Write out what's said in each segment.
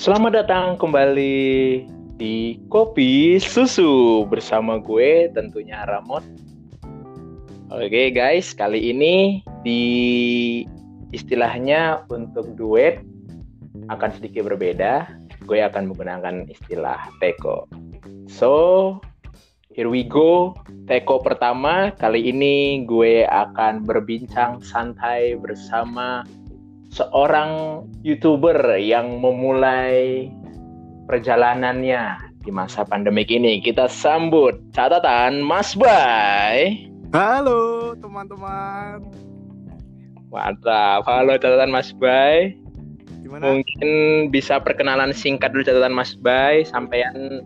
Selamat datang kembali di Kopi Susu bersama gue tentunya Ramot. Oke guys, kali ini di istilahnya untuk duet akan sedikit berbeda. Gue akan menggunakan istilah teko. So, here we go. Teko pertama, kali ini gue akan berbincang santai bersama seorang youtuber yang memulai perjalanannya di masa pandemik ini. Kita sambut catatan Mas Bay. Halo teman-teman. Mantap. Halo catatan Mas Bay. Gimana? Mungkin bisa perkenalan singkat dulu catatan Mas Bay. Sampean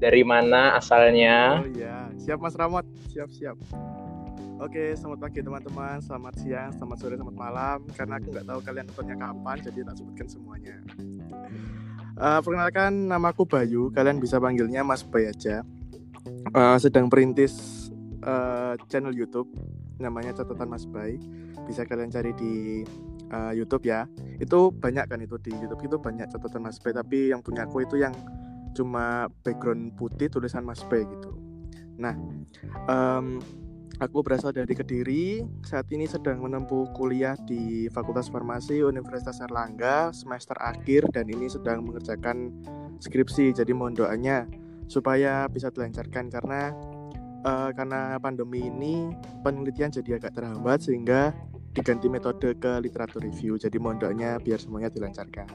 dari mana asalnya? Oh iya, siap Mas Ramot. Siap siap. Oke, selamat pagi teman-teman, selamat siang, selamat sore, selamat malam. Karena aku nggak tahu kalian nontonnya kapan, jadi tak sebutkan semuanya. Uh, perkenalkan, nama aku Bayu. Kalian bisa panggilnya Mas Bay aja. Uh, sedang perintis uh, channel YouTube, namanya catatan Mas Bay. Bisa kalian cari di uh, YouTube ya. Itu banyak kan itu di YouTube itu banyak catatan Mas Bay. Tapi yang punya aku itu yang cuma background putih tulisan Mas Bay gitu. Nah, um, Aku berasal dari Kediri, saat ini sedang menempuh kuliah di Fakultas Farmasi Universitas Erlangga semester akhir dan ini sedang mengerjakan skripsi. Jadi mohon doanya supaya bisa dilancarkan karena uh, karena pandemi ini penelitian jadi agak terhambat sehingga diganti metode ke literatur review. Jadi mohon doanya biar semuanya dilancarkan.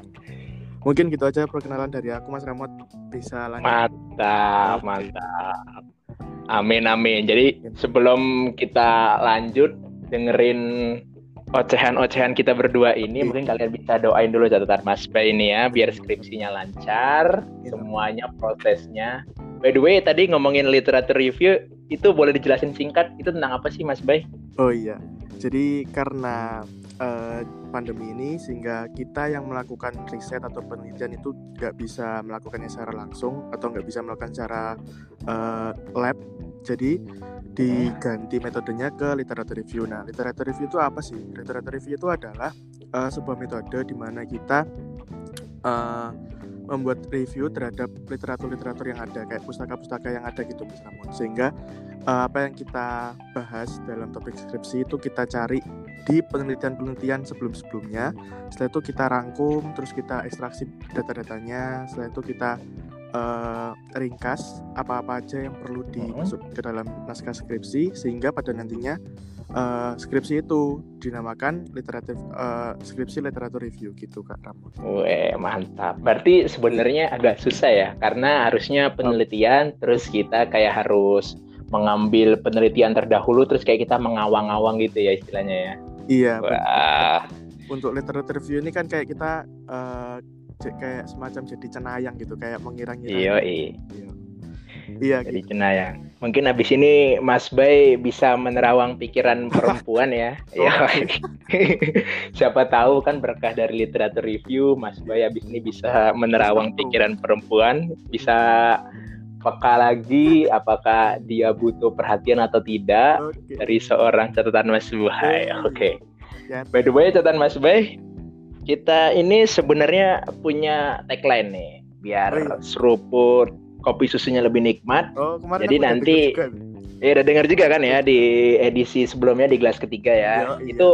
Mungkin gitu aja perkenalan dari aku Mas Ramot bisa lanjut. Mantap, mantap. Amin amin. Jadi sebelum kita lanjut dengerin ocehan-ocehan kita berdua ini, mungkin kalian bisa doain dulu catatan Mas Bay ini ya, biar skripsinya lancar, semuanya prosesnya. By the way, tadi ngomongin literatur review, itu boleh dijelasin singkat, itu tentang apa sih Mas Bay? Oh iya, jadi karena uh, pandemi ini sehingga kita yang melakukan riset atau penelitian itu nggak bisa melakukannya secara langsung atau nggak bisa melakukan secara uh, lab jadi diganti metodenya ke literatur review. Nah, literatur review itu apa sih? Literatur review itu adalah uh, sebuah metode di mana kita uh, membuat review terhadap literatur-literatur yang ada kayak pustaka-pustaka yang ada gitu misalnya sehingga uh, apa yang kita bahas dalam topik skripsi itu kita cari di penelitian-penelitian sebelum-sebelumnya. Setelah itu kita rangkum terus kita ekstraksi data-datanya. Setelah itu kita uh, ringkas apa-apa aja yang perlu dimasuk ke dalam naskah skripsi sehingga pada nantinya uh, skripsi itu dinamakan literatif uh, skripsi literatur review gitu kak Ramon. Weh mantap. Berarti sebenarnya agak susah ya karena harusnya penelitian terus kita kayak harus mengambil penelitian terdahulu terus kayak kita mengawang-awang gitu ya istilahnya ya. Iya. Wah. Untuk literatur review ini kan kayak kita uh, kayak semacam jadi cenayang gitu kayak mengira-ngira iya iya iya jadi gitu. cenayang mungkin abis ini Mas Bay bisa menerawang pikiran perempuan ya oh. ya siapa tahu kan berkah dari literatur review Mas Bay abis ini bisa menerawang pikiran perempuan bisa peka lagi apakah dia butuh perhatian atau tidak okay. dari seorang catatan Mas Bay oke okay. Ya. by the way catatan Mas Bay kita ini sebenarnya punya tagline nih biar oh, iya. seruput kopi susunya lebih nikmat. Oh, Jadi nanti ya udah dengar juga kan ya di edisi sebelumnya di gelas ketiga ya. Yo, iya. itu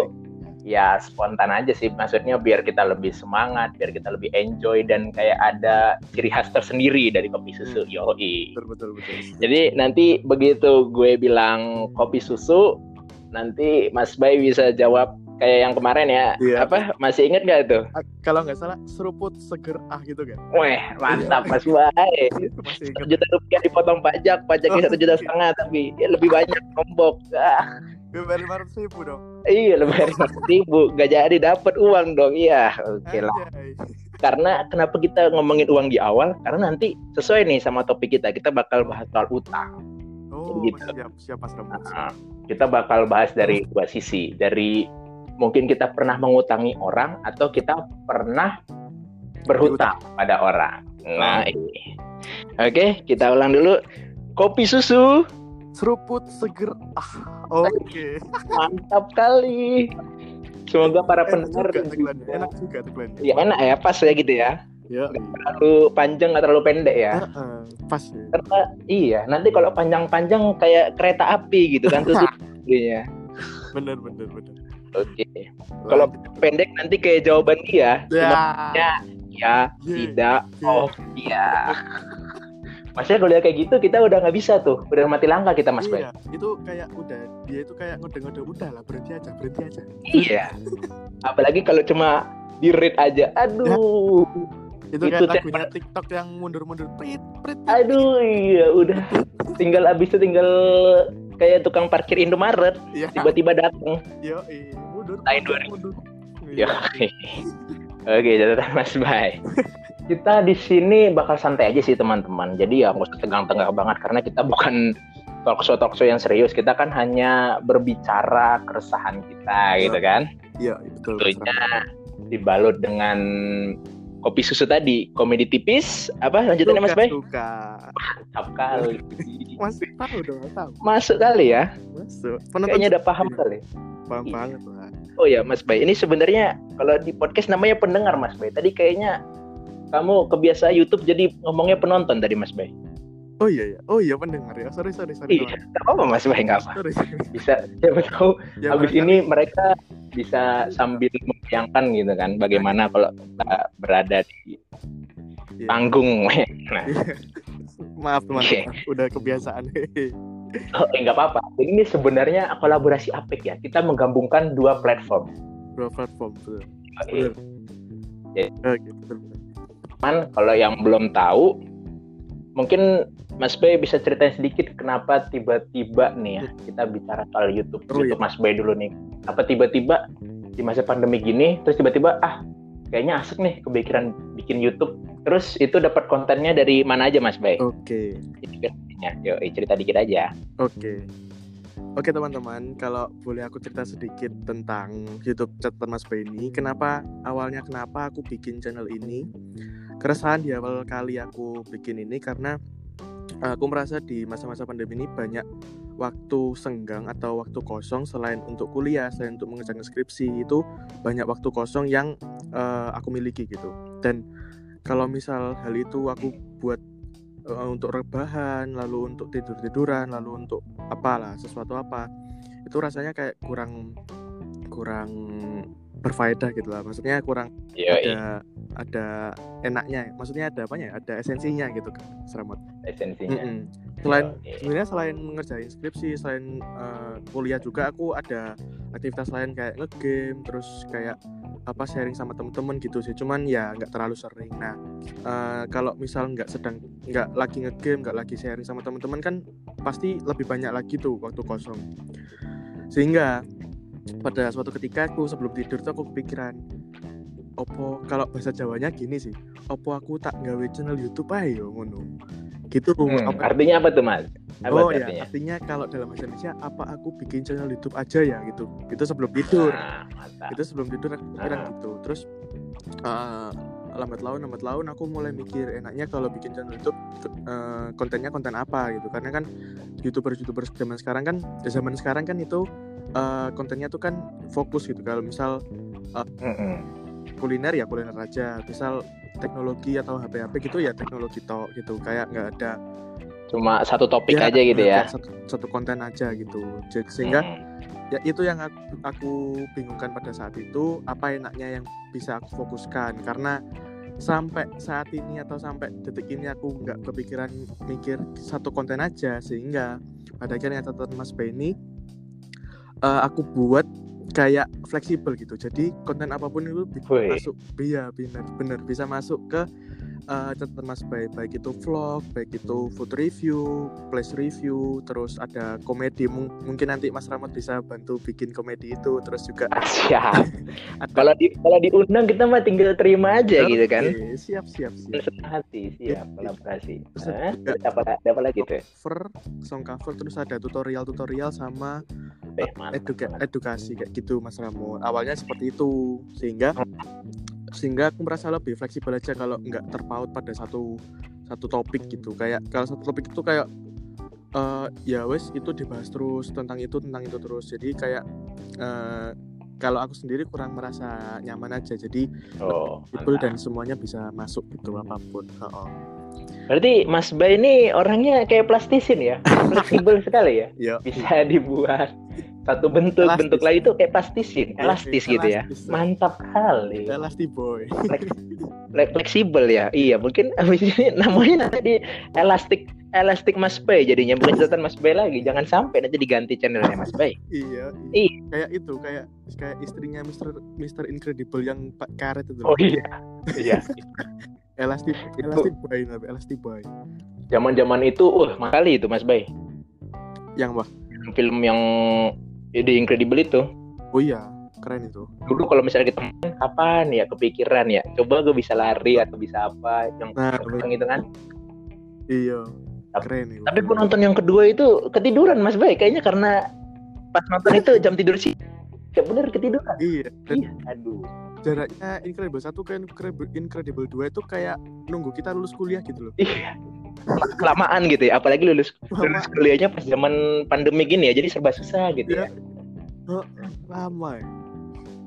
iya. ya spontan aja sih maksudnya biar kita lebih semangat, biar kita lebih enjoy dan kayak ada ciri khas tersendiri dari kopi susu. Hmm. Yoi. Betul, betul, betul. Jadi nanti begitu gue bilang kopi susu, nanti Mas Bay bisa jawab kayak yang kemarin ya. Iya. apa masih inget gak tuh? Kalau nggak salah seruput seger ah gitu kan? Weh mantap iya. mas baik satu juta rupiah dipotong pajak pajaknya satu juta setengah tapi ya, lebih banyak nombok. Ah. lebih lima ratus ribu dong. Iya lebih lima ratus ribu. Gak jadi dapat uang dong. Iya oke okay lah karena kenapa kita ngomongin uang di awal? Karena nanti sesuai nih sama topik kita kita bakal bahas soal utang. Oh gitu. siap siap mas nah, kita bakal bahas dari dua sisi. Dari mungkin kita pernah mengutangi orang atau kita pernah berhutang pada orang. Nah, ini. Oke, kita ulang dulu. Kopi susu seruput seger. Ah, oke. Okay. Mantap kali. Semoga para pendengar juga, enak juga Ya enak ya, pas ya gitu ya. Ya. terlalu panjang nggak terlalu pendek ya Heeh, pas ya. karena iya nanti kalau panjang-panjang kayak kereta api gitu kan tuh Bener bener bener. Oke kalau pendek nanti kayak jawaban dia ya. ya ya tidak oh iya Maksudnya kalau dia kayak gitu kita udah nggak bisa tuh, udah mati langkah kita Mas Bay. Iya, itu kayak udah dia itu kayak ngode-ngode udah lah berhenti aja, berhenti aja. Iya. Apalagi kalau cuma di read aja, aduh, Itu, Itu kayak lagunya TikTok yang mundur-mundur prit prit. prit. aduh, iya udah. Tinggal abis itu tinggal kayak tukang parkir Indomaret, Iya. tiba-tiba datang. Yo, eh, mundur. Mundur, 2000. mundur. Ya. Oke, catatan Mas Bay. Kita di sini bakal santai aja sih teman-teman. Jadi ya nggak usah tegang-tegang banget karena kita bukan talk show talk show yang serius. Kita kan hanya berbicara keresahan kita gitu kan. Iya, betul. Tentunya dibalut dengan kopi susu tadi, komedi tipis. Apa lanjutannya Mas Bay? Suka. Mantap kali. Masih tahu dong, tahu. Masuk kali ya. Masuk. Penonton Kayaknya udah paham kali. paham Iya. banget lah. Oh ya Mas Bay, ini sebenarnya kalau di podcast namanya pendengar Mas Bay. Tadi kayaknya kamu kebiasa YouTube jadi ngomongnya penonton tadi Mas Bay. Oh iya ya. Oh iya pendengar ya. Sorry sorry sorry. Iya, apa-apa Mas Bay, nggak apa. Sorry. sorry. Bisa siapa tahu Ya, habis ini mereka bisa sambil membayangkan gitu kan bagaimana kalau kita berada di Iya. panggung. Nah, Maaf teman-teman, udah kebiasaan. oh, eh, nggak apa-apa. Jadi ini sebenarnya kolaborasi apik ya. Kita menggabungkan dua platform. Dua platform betul. Eh, Betul. Oke, betul. betul. Cuman kalau yang belum tahu, mungkin Mas Bay bisa ceritain sedikit kenapa tiba-tiba nih ya kita bicara soal YouTube. Oh, YouTube iya. Mas Bay dulu nih. Apa tiba-tiba di masa pandemi gini, terus tiba-tiba ah kayaknya asik nih kepikiran bikin YouTube. Terus itu dapat kontennya dari mana aja Mas Bay? Oke. Inspirasinya. Yo, cerita dikit aja. Oke. Oke teman-teman, kalau boleh aku cerita sedikit tentang YouTube catatan Mas Bay ini, kenapa awalnya kenapa aku bikin channel ini? Keresahan di awal kali aku bikin ini karena aku merasa di masa-masa pandemi ini banyak waktu senggang atau waktu kosong selain untuk kuliah, selain untuk mengerjakan skripsi itu banyak waktu kosong yang eh, aku miliki gitu. Dan kalau misal hal itu aku buat eh, untuk rebahan, lalu untuk tidur tiduran, lalu untuk apalah sesuatu apa, itu rasanya kayak kurang kurang berfaedah gitu lah. Maksudnya kurang ada ada enaknya, maksudnya ada apanya? ya? Ada esensinya gitu kan, Seramat. esensinya. Mm-mm. Selain Yo, eh. sebenarnya selain mengerjain skripsi, selain eh, kuliah juga aku ada aktivitas lain kayak ngegame, terus kayak apa sharing sama temen-temen gitu sih. Cuman ya nggak terlalu sering. Nah eh, kalau misal nggak sedang nggak lagi ngegame, nggak lagi sharing sama temen-temen kan pasti lebih banyak lagi tuh waktu kosong. Sehingga pada suatu ketika aku sebelum tidur tuh aku kepikiran opo kalau bahasa Jawanya gini sih opo aku tak gawe channel YouTube ayo ngono gitu Hmm, apa artinya apa tuh Mas? Apa oh ya, artinya? artinya kalau dalam bahasa Indonesia apa aku bikin channel YouTube aja ya gitu. Itu sebelum tidur. Ah, mantap. Itu sebelum tidur aku pikiran Ah. gitu. Terus eh, lambat laun lambat laun aku mulai mikir enaknya kalau bikin channel YouTube eh, kontennya konten apa gitu. Karena kan YouTuber-YouTuber zaman sekarang kan zaman sekarang kan itu eh, kontennya tuh kan fokus gitu. Kalau misal Mm-mm. kuliner ya kuliner aja. Misal teknologi atau HP-HP gitu ya teknologi tok gitu. Kayak nggak ada Cuma satu topik ya, aja gitu ya. Satu, satu konten aja gitu. Jadi, sehingga Hmm. ya itu yang aku, aku bingungkan pada saat itu apa enaknya yang bisa aku fokuskan karena sampai saat ini atau sampai detik ini aku nggak kepikiran mikir satu konten aja sehingga pada akhirnya catatan Mas B eh, aku buat kayak fleksibel gitu. Jadi konten apa pun itu bisa masuk. Iya benar benar bisa masuk ke eh, catatan Mas Bay baik itu vlog baik itu food review place review terus ada komedi Mung- mungkin nanti Mas Ramad bisa bantu bikin komedi itu terus juga Siap. ada Kalau di kalau diundang kita mah tinggal terima aja gitu kan. Siap siap siap Senang hati, siap kolaborasi. Terus Hah? juga- Terus apa, ada apa lagi tuh? cover song cover terus ada tutorial tutorial sama Eh, mantap, eduka- mantap. edukasi kayak gitu Mas Ramon awalnya seperti itu sehingga sehingga aku merasa lebih fleksibel aja kalau nggak terpaut pada satu satu topik gitu. Kayak kalau satu topik itu kayak eh ya wes itu dibahas terus tentang itu tentang itu terus. Jadi kayak eh kalau aku sendiri kurang merasa nyaman aja. Jadi Oh, dan semuanya bisa masuk gitu apa pun. Oh, oh. Berarti Mas Bay ini orangnya kayak plastisin ya, fleksibel sekali ya. ya Bisa dibuat satu bentuk, Elastis. bentuk lain itu kayak plastisin, Iya, elastis gitu ya. elastis. Mantap kali. elastic boy Fle- Fleksibel ya. Iya, mungkin abis ini namanya nanti di elastik elastik Mas Bay jadinya bukan catatan Mas Bay lagi. Jangan sampai nanti diganti channelnya Mas Bay. iya Iya. kayak itu kayak kayak istrinya Mister Mister Incredible yang pak karet itu Oh iya. Iya. elastic Itu- elastic boy tapi elastic boy Zaman-zaman itu, uh, makali itu Mas Bay. yang wah Film yang The Incredible itu. oh iya keren itu. Dulu kalau misalnya kita main kapan ya? Kepikiran ya? Coba gue bisa lari atau bisa apa? Yang Nah, yang itu kan? Iya keren itu. tapi gue nonton yang kedua itu ketiduran mas Bay kayaknya karena pas nonton itu jam tidur sih. Ya bener ketiduran. Iya iya aduh. jaraknya Incredible. Satu ke Incredible, Incredible 2 itu kayak nunggu kita lulus kuliah gitu loh. Iya. Kelamaan gitu ya. Apalagi lulus lulus kuliahnya pas zaman pandemi gini ya. Jadi serba susah gitu ya Oh, lama ya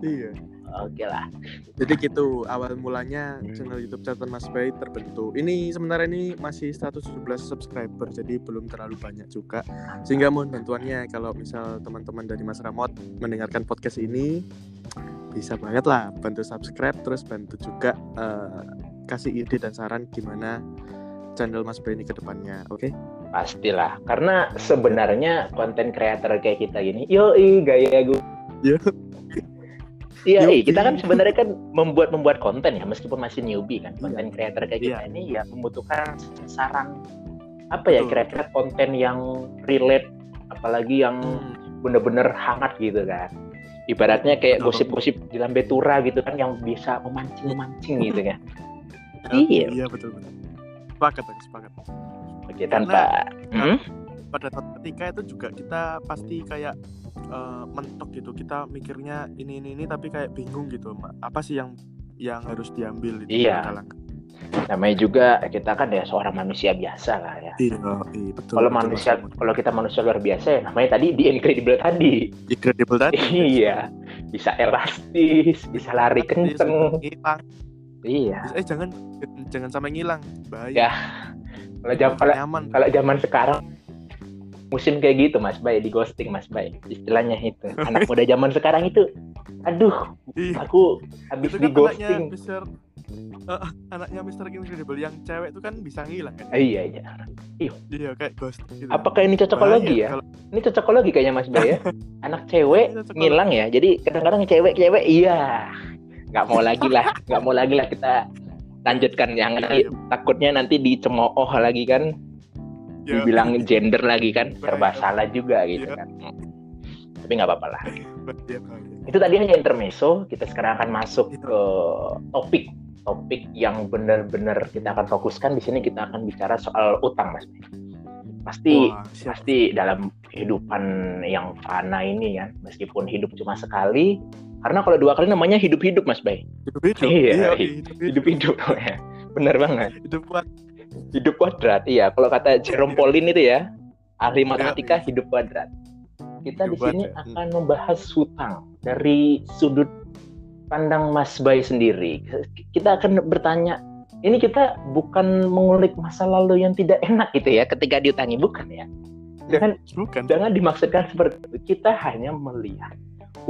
iya. Oke lah. Jadi gitu awal mulanya channel YouTube catatan Mas Bay terbentuk. Ini sementara ini masih 117 subscriber jadi belum terlalu banyak juga. Sehingga mohon bantuannya kalau misal teman-teman dari Mas Ramot mendengarkan podcast ini bisa banget lah bantu subscribe terus bantu juga eh, kasih ide dan saran gimana channel Mas Bay ini ke depannya oke pastilah karena sebenarnya konten kreator kayak kita gini yoi gaya gue Yo. Iya, iya, kita kan sebenarnya kan membuat membuat konten ya, meskipun masih newbie kan, Iya. konten creator kayak kita Iya. ini ya membutuhkan saran apa ya kira-kira konten yang relate, apalagi yang bener-bener hangat gitu kan. Ibaratnya kayak gosip-gosip di lambe tura gitu kan yang bisa memancing-memancing gitu kan. Iya. iya betul betul sepakat sepakat Oke, tanpa Hmm? pada saat ketika itu juga kita pasti kayak eh, mentok gitu kita mikirnya ini ini ini tapi kayak bingung gitu apa sih yang yang harus diambil itu Iya. namanya juga kita kan ya seorang manusia biasa lah ya. iya iya betul Kalau manusia kalau kita manusia luar biasa ya namanya tadi di incredible tadi. incredible tadi Iya, bisa elastis, bisa lari kenceng. Iya. eh jangan jangan sampai ngilang bahaya Ya, Kalau jam kalau, zaman sekarang musim kayak gitu Mas Bay di ghosting Mas Bay istilahnya itu. Anak muda zaman sekarang itu aduh Iya. aku habis itu di kan anaknya ghosting. Mister eh, anaknya Mister Incredible yang cewek itu kan bisa ngilang kan? Ah, iya. Iya iya kayak ghost gitu. Apakah ini cocokologi Bahaya ya? kalau- ini cocokologi kayaknya Mas Bay ya? Anak cewek ngilang ya? Jadi kadang-kadang cewek-cewek iya. Nggak mau lagi lah nggak mau lagi lah kita lanjutkan yang nanti Iya. takutnya nanti dicemooh lagi kan Ya, dibilang gender lagi kan serba Bahaya. salah juga gitu Iya. kan tapi nggak apa-apa lah itu tadi hanya intermezzo kita sekarang akan masuk Iya. ke topik topik yang benar-benar kita akan fokuskan di sini kita akan bicara soal utang mas pasti Wah, siap. pasti dalam kehidupan yang fana ini ya meskipun hidup cuma sekali karena kalau dua kali namanya hidup-hidup mas Bay. Hidup hidup Iya, iya, hidup hidup hidup ya. Benar banget. Hidup buat hidup kuadrat iya. Kalau kata Jerome Pauline itu ya ahli matematika iya. hidup kuadrat. Kita di Hidup sini kuadrat, akan membahas hutang dari sudut pandang Mas Bay sendiri. Kita akan bertanya ini kita bukan mengulik masa lalu yang tidak enak gitu ya ketika diutangi bukan ya? Jangan bukan. jangan dimaksudkan seperti itu. Kita hanya melihat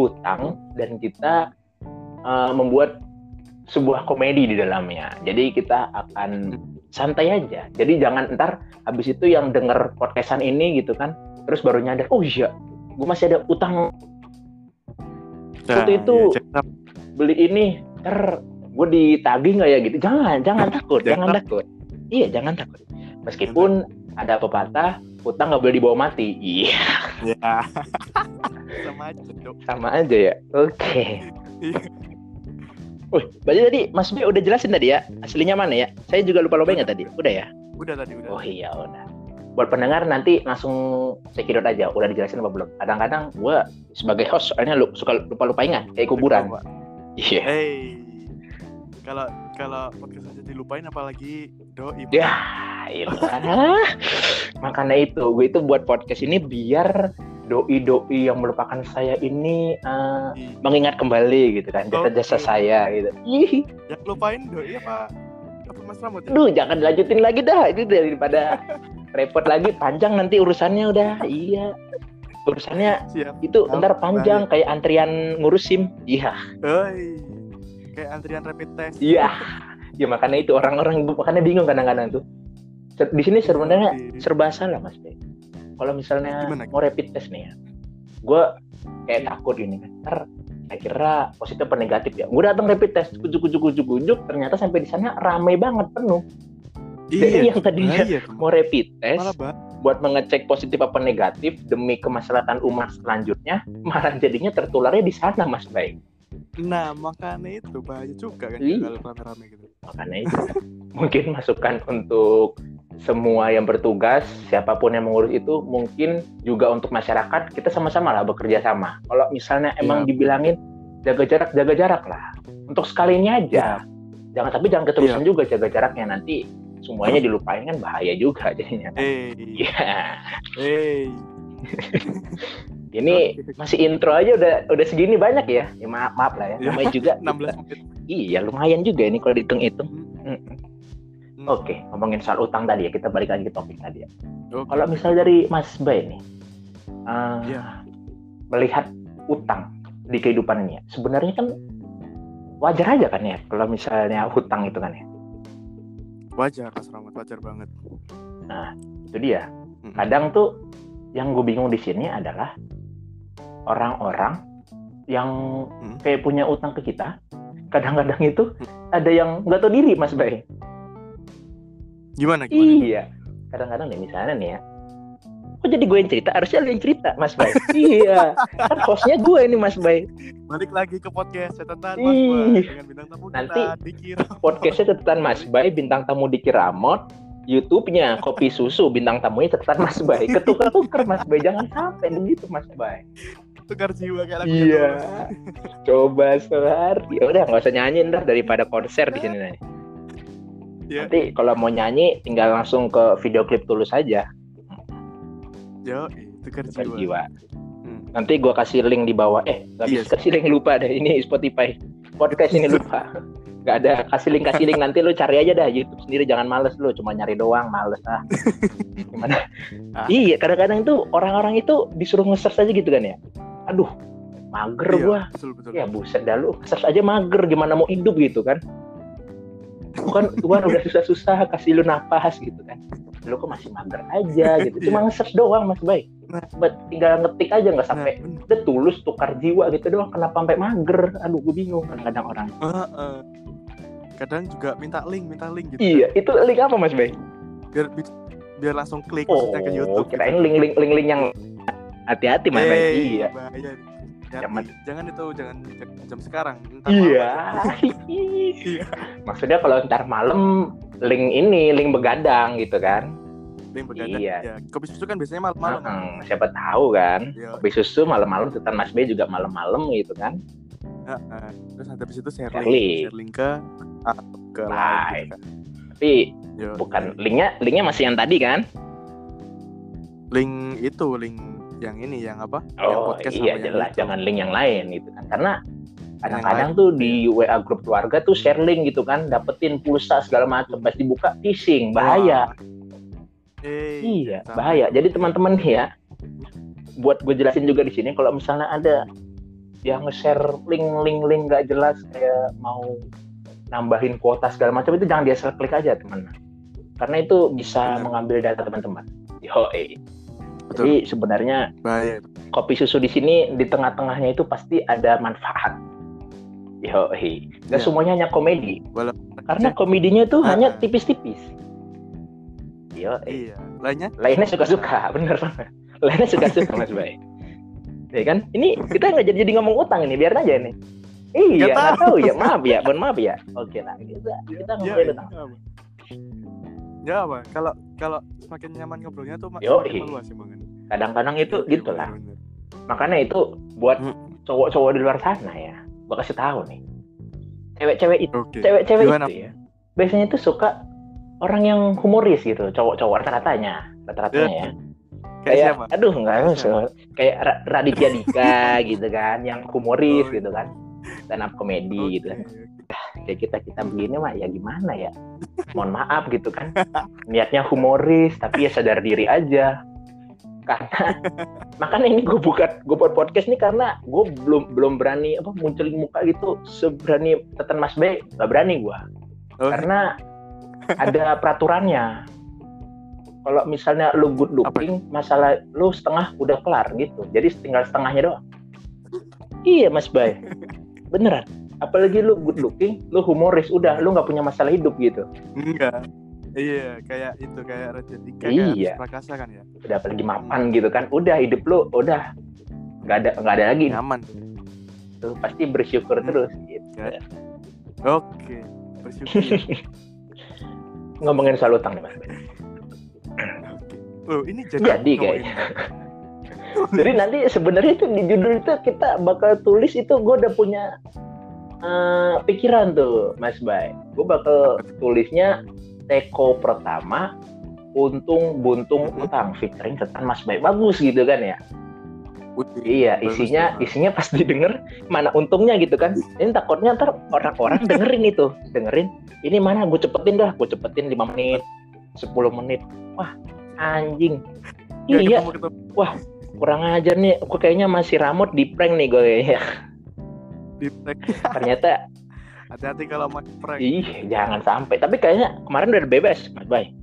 hutang dan kita uh, membuat sebuah komedi di dalamnya. Jadi kita akan santai aja. Jadi jangan ntar habis itu yang denger podcastan ini gitu kan, terus baru nyadar, oh iya, gue masih ada utang waktu itu- jangan- beli ini, ter gue ditagih nggak ya gitu. Jangan, jangan takut, jangan Jangan. takut. Iya, jangan takut. Meskipun ada pepatah, hutang nggak boleh dibawa mati. Iya. ya sama aja Dok. sama aja ya oke Iya. Wih, berarti tadi Mas B udah jelasin tadi ya aslinya mana ya? Saya juga lupa lupa ingat tadi. Udah ya? udah tadi udah Oh iya udah. Buat pendengar nanti langsung cekidot aja. Udah dijelasin apa belum? Kadang-kadang gue sebagai host soalnya lu suka lupa lupa ingat kayak kuburan. Iya. hey kalau kalau podcast aja dilupain apalagi doi Ya, ilah. Makanya itu gue itu buat podcast ini biar doi-doi yang melupakan saya ini uh, Ih, mengingat kembali gitu kan jasa-jasa Oke. saya gitu. Ih, yang lupain doi apa apa Mas Ramot ya? Duh, jangan dilanjutin lagi dah itu daripada repot lagi panjang nanti urusannya udah. Iya. Urusannya Siap. itu Oh, ntar panjang kayak antrian ngurus SIM. Iya. Oi. Kayak antrian rapid test. Iya. Ya makanya itu orang-orang makanya bingung kadang-kadang tuh. Di sini sebenarnya Oke. serba salah Mas Be. Kalau misalnya Gimana? mau rapid test nih ya, gue kayak takut gini kan. Ntar kira-kira positif apa negatif ya. Gue datang rapid test, kujuk kujuk kujuk kujuk, ternyata sampai di sana ramai banget penuh. Jadi yang tadinya Iya, Mau rapid test malah buat mengecek positif apa negatif demi kemaslahatan umat selanjutnya, malah jadinya tertularnya di sana Mas Bay. Nah, makanya itu bahaya juga kan Iya. kalau rame-rame gitu. Makanya itu mungkin masukan untuk semua yang bertugas, siapa pun yang mengurus itu, mungkin juga untuk masyarakat kita sama-sama lah bekerja sama. Kalau misalnya emang Iya. dibilangin jaga jarak, jaga jarak lah. Untuk sekalinya aja. Jangan tapi jangan keterusan juga jaga jaraknya nanti semuanya dilupain kan bahaya juga jadinya. Eh, Iya. eh. Ini masih intro aja udah udah segini banyak ya. Ya maaf, maaf lah ya. Iya. Namanya juga 16 menit. iya lumayan juga ini kalau dihitung-hitung. Hmm. Oke, ngomongin soal utang tadi ya, kita balik lagi ke topik tadi ya. Oke. Kalau misal dari Mas Bay nih, eh, Iya. melihat utang di kehidupan ini ya, sebenarnya kan wajar aja kan ya, kalau misalnya hutang itu kan ya. wajar Mas Ramad, wajar banget. Itu dia. Mm-mm. Kadang tuh yang gue bingung di sini adalah orang-orang yang Hmm. kayak punya utang ke kita, kadang-kadang itu ada yang nggak tahu diri Mas Bay. Gimana gimana? Iya. Kadang-kadang nih misalnya nih ya. Kok jadi gue yang cerita? Harusnya lu yang cerita, Mas Bay. iya. Kan hostnya gue ini, Mas Bay. Balik lagi ke podcast catatan Mas. Boy dengan bintang tamu Nanti- kita. Podcastnya catatan Mas Bay, bintang tamu di Kiramot. YouTube-nya Kopi Susu, bintang tamunya catatan Mas Bay. Ketukar-tukar, Mas Bay. Jangan sampai begitu, Mas Bay. Tukar jiwa kayak lagu Iya. Coba sehari. Ya udah, nggak usah nyanyi ntar daripada konser di sini nanti. Iya. Nanti kalau mau nyanyi, tinggal langsung ke video klip tulus aja. Yo, tukar Tukar jiwa. jiwa. Hmm. Nanti gua kasih link di bawah. Eh, nggak Iya. bisa kasih link lupa deh. Ini Spotify. Podcast ini lupa. Gak ada kasih link kasih link nanti lu cari aja dah YouTube sendiri jangan males lu cuma nyari doang males ah gimana Ah. iya kadang-kadang tuh orang-orang itu disuruh nge-search aja gitu kan ya aduh mager Iya, gua betul betul. ya buset dah lu search aja mager gimana mau hidup gitu kan bukan Tuhan udah susah-susah kasih lu napas gitu kan lu kok masih mager aja gitu cuma nge-search doang mas baik Nah. Buat tinggal ngetik aja nggak Nah, sampai bener. udah tulus tukar jiwa gitu doang kenapa sampai mager aduh gue bingung kadang-kadang orang Heeh. Kadang juga minta link, minta link gitu. iya itu link apa mas Bay Biar bi- biar langsung klik oh ke YouTube. kirain link link link link yang hati-hati mas Bay Eh, iya bahaya. Jangan, Zaman. jangan itu, jangan jam, jam sekarang. Ntar iya. Iya. maksudnya kalau ntar malam link ini link begadang gitu kan Link begadang. Iya. Ya, kopi susu kan biasanya malam-malam. Heeh, siapa tahu kan Iya. kopi susu malam-malam tetan Mas B juga malam-malam gitu kan Heeh. Terus nanti habis itu share Share link, link. share link ke ah, ke live. gitu kan. tapi Yo, bukan linknya linknya masih yang tadi kan link itu link yang ini yang apa? yang oh podcast iya sama yang jelas jangan link yang lain gitu kan. Karena Yang kadang-kadang tuh di WA grup keluarga tuh share link gitu kan. Dapetin pulsa segala macam pas dibuka phishing. Bahaya. Eh, iya sampai. bahaya. Jadi teman-teman nih ya buat gue jelasin juga di sini kalau misalnya ada yang nge-share link-link link nggak jelas kayak mau nambahin kuota segala macam itu jangan dia klik aja teman. Karena itu bisa Benar. mengambil data teman-teman. Yo Betul. jadi sebenarnya bahaya. itu. kopi susu di sini di tengah-tengahnya itu pasti ada manfaat. Yo nggak Iya. semuanya hanya komedi. Walaupun karena komedinya tuh Ah. hanya tipis-tipis. Yo iya, lainnya? Lainnya suka-suka bener. Lainnya suka-suka mas Bay. Ya kan? Ini kita nggak jadi jadi ngomong utang ini biar aja nih iya Nggak tahu. tahu ya. Maaf ya mohon maaf ya. Oke lah kita kita ya, ngomongin ya, utang apa? Ya apa? Kalau kalau semakin nyaman ngobrolnya tuh mak- Yoi. semakin meluas ya Bang. kadang-kadang itu Iya, gitu lah bener-bener. makanya itu buat Hmm. cowok-cowok di luar sana ya gua kasih tahu nih cewek-cewek itu Oke. cewek-cewek itu ya biasanya tuh suka orang yang humoris gitu cowok-cowok rata-ratanya rata-ratanya ya kayak siapa? aduh nggak Kayak so, kayak Ra- Raditya Dika gitu kan yang humoris Oh, gitu kan stand up komedi gitu kan kayak kita kita begini mah ya gimana ya? Mohon maaf gitu kan. Niatnya humoris tapi ya sadar diri aja. Karena makanya ini gue buka gue buat podcast nih karena gue belum belum berani apa munculin muka gitu seberani tetan Mas Bay gak berani gue Oh, karena ada peraturannya. Kalau misalnya lu good looking masalah lu setengah udah kelar gitu. Jadi tinggal setengahnya doang. Iya Mas Bay. Beneran apalagi lu good looking lu humoris udah lu nggak punya masalah hidup gitu enggak. Iya, kayak itu kayak Raja Dika Iya. Prakasa kan ya. udah apalagi mapan gitu kan udah hidup lu udah nggak ada nggak ada lagi Nyaman. tuh pasti bersyukur Hmm. terus gitu. Oke. Bersyukur. ngomongin soal utang nih Mas. Oh, ini jadi Jadi kayaknya. Jadi nanti sebenarnya itu di judul itu kita bakal tulis itu gue udah punya eh, pikiran tuh Mas Bay. Gue bakal tulisnya teko pertama untung buntung Mhm. utang. Featuring tentang Mas Bay. Bagus gitu kan ya. Wih, Iya bagus isinya tuh. isinya pas didengar mana untungnya gitu kan. Ini takutnya ntar orang-orang dengerin itu. Dengerin ini mana? Gue cepetin dah. Gue cepetin 5 menit 10 menit. Wah anjing. Iya. ketemu-ketemu kurang ajar nih. Aku kayaknya masih ramot di prank nih gue kayaknya di ternyata Hati-hati kalau mau prank. ih jangan sampai tapi kayaknya kemarin udah bebas mas bay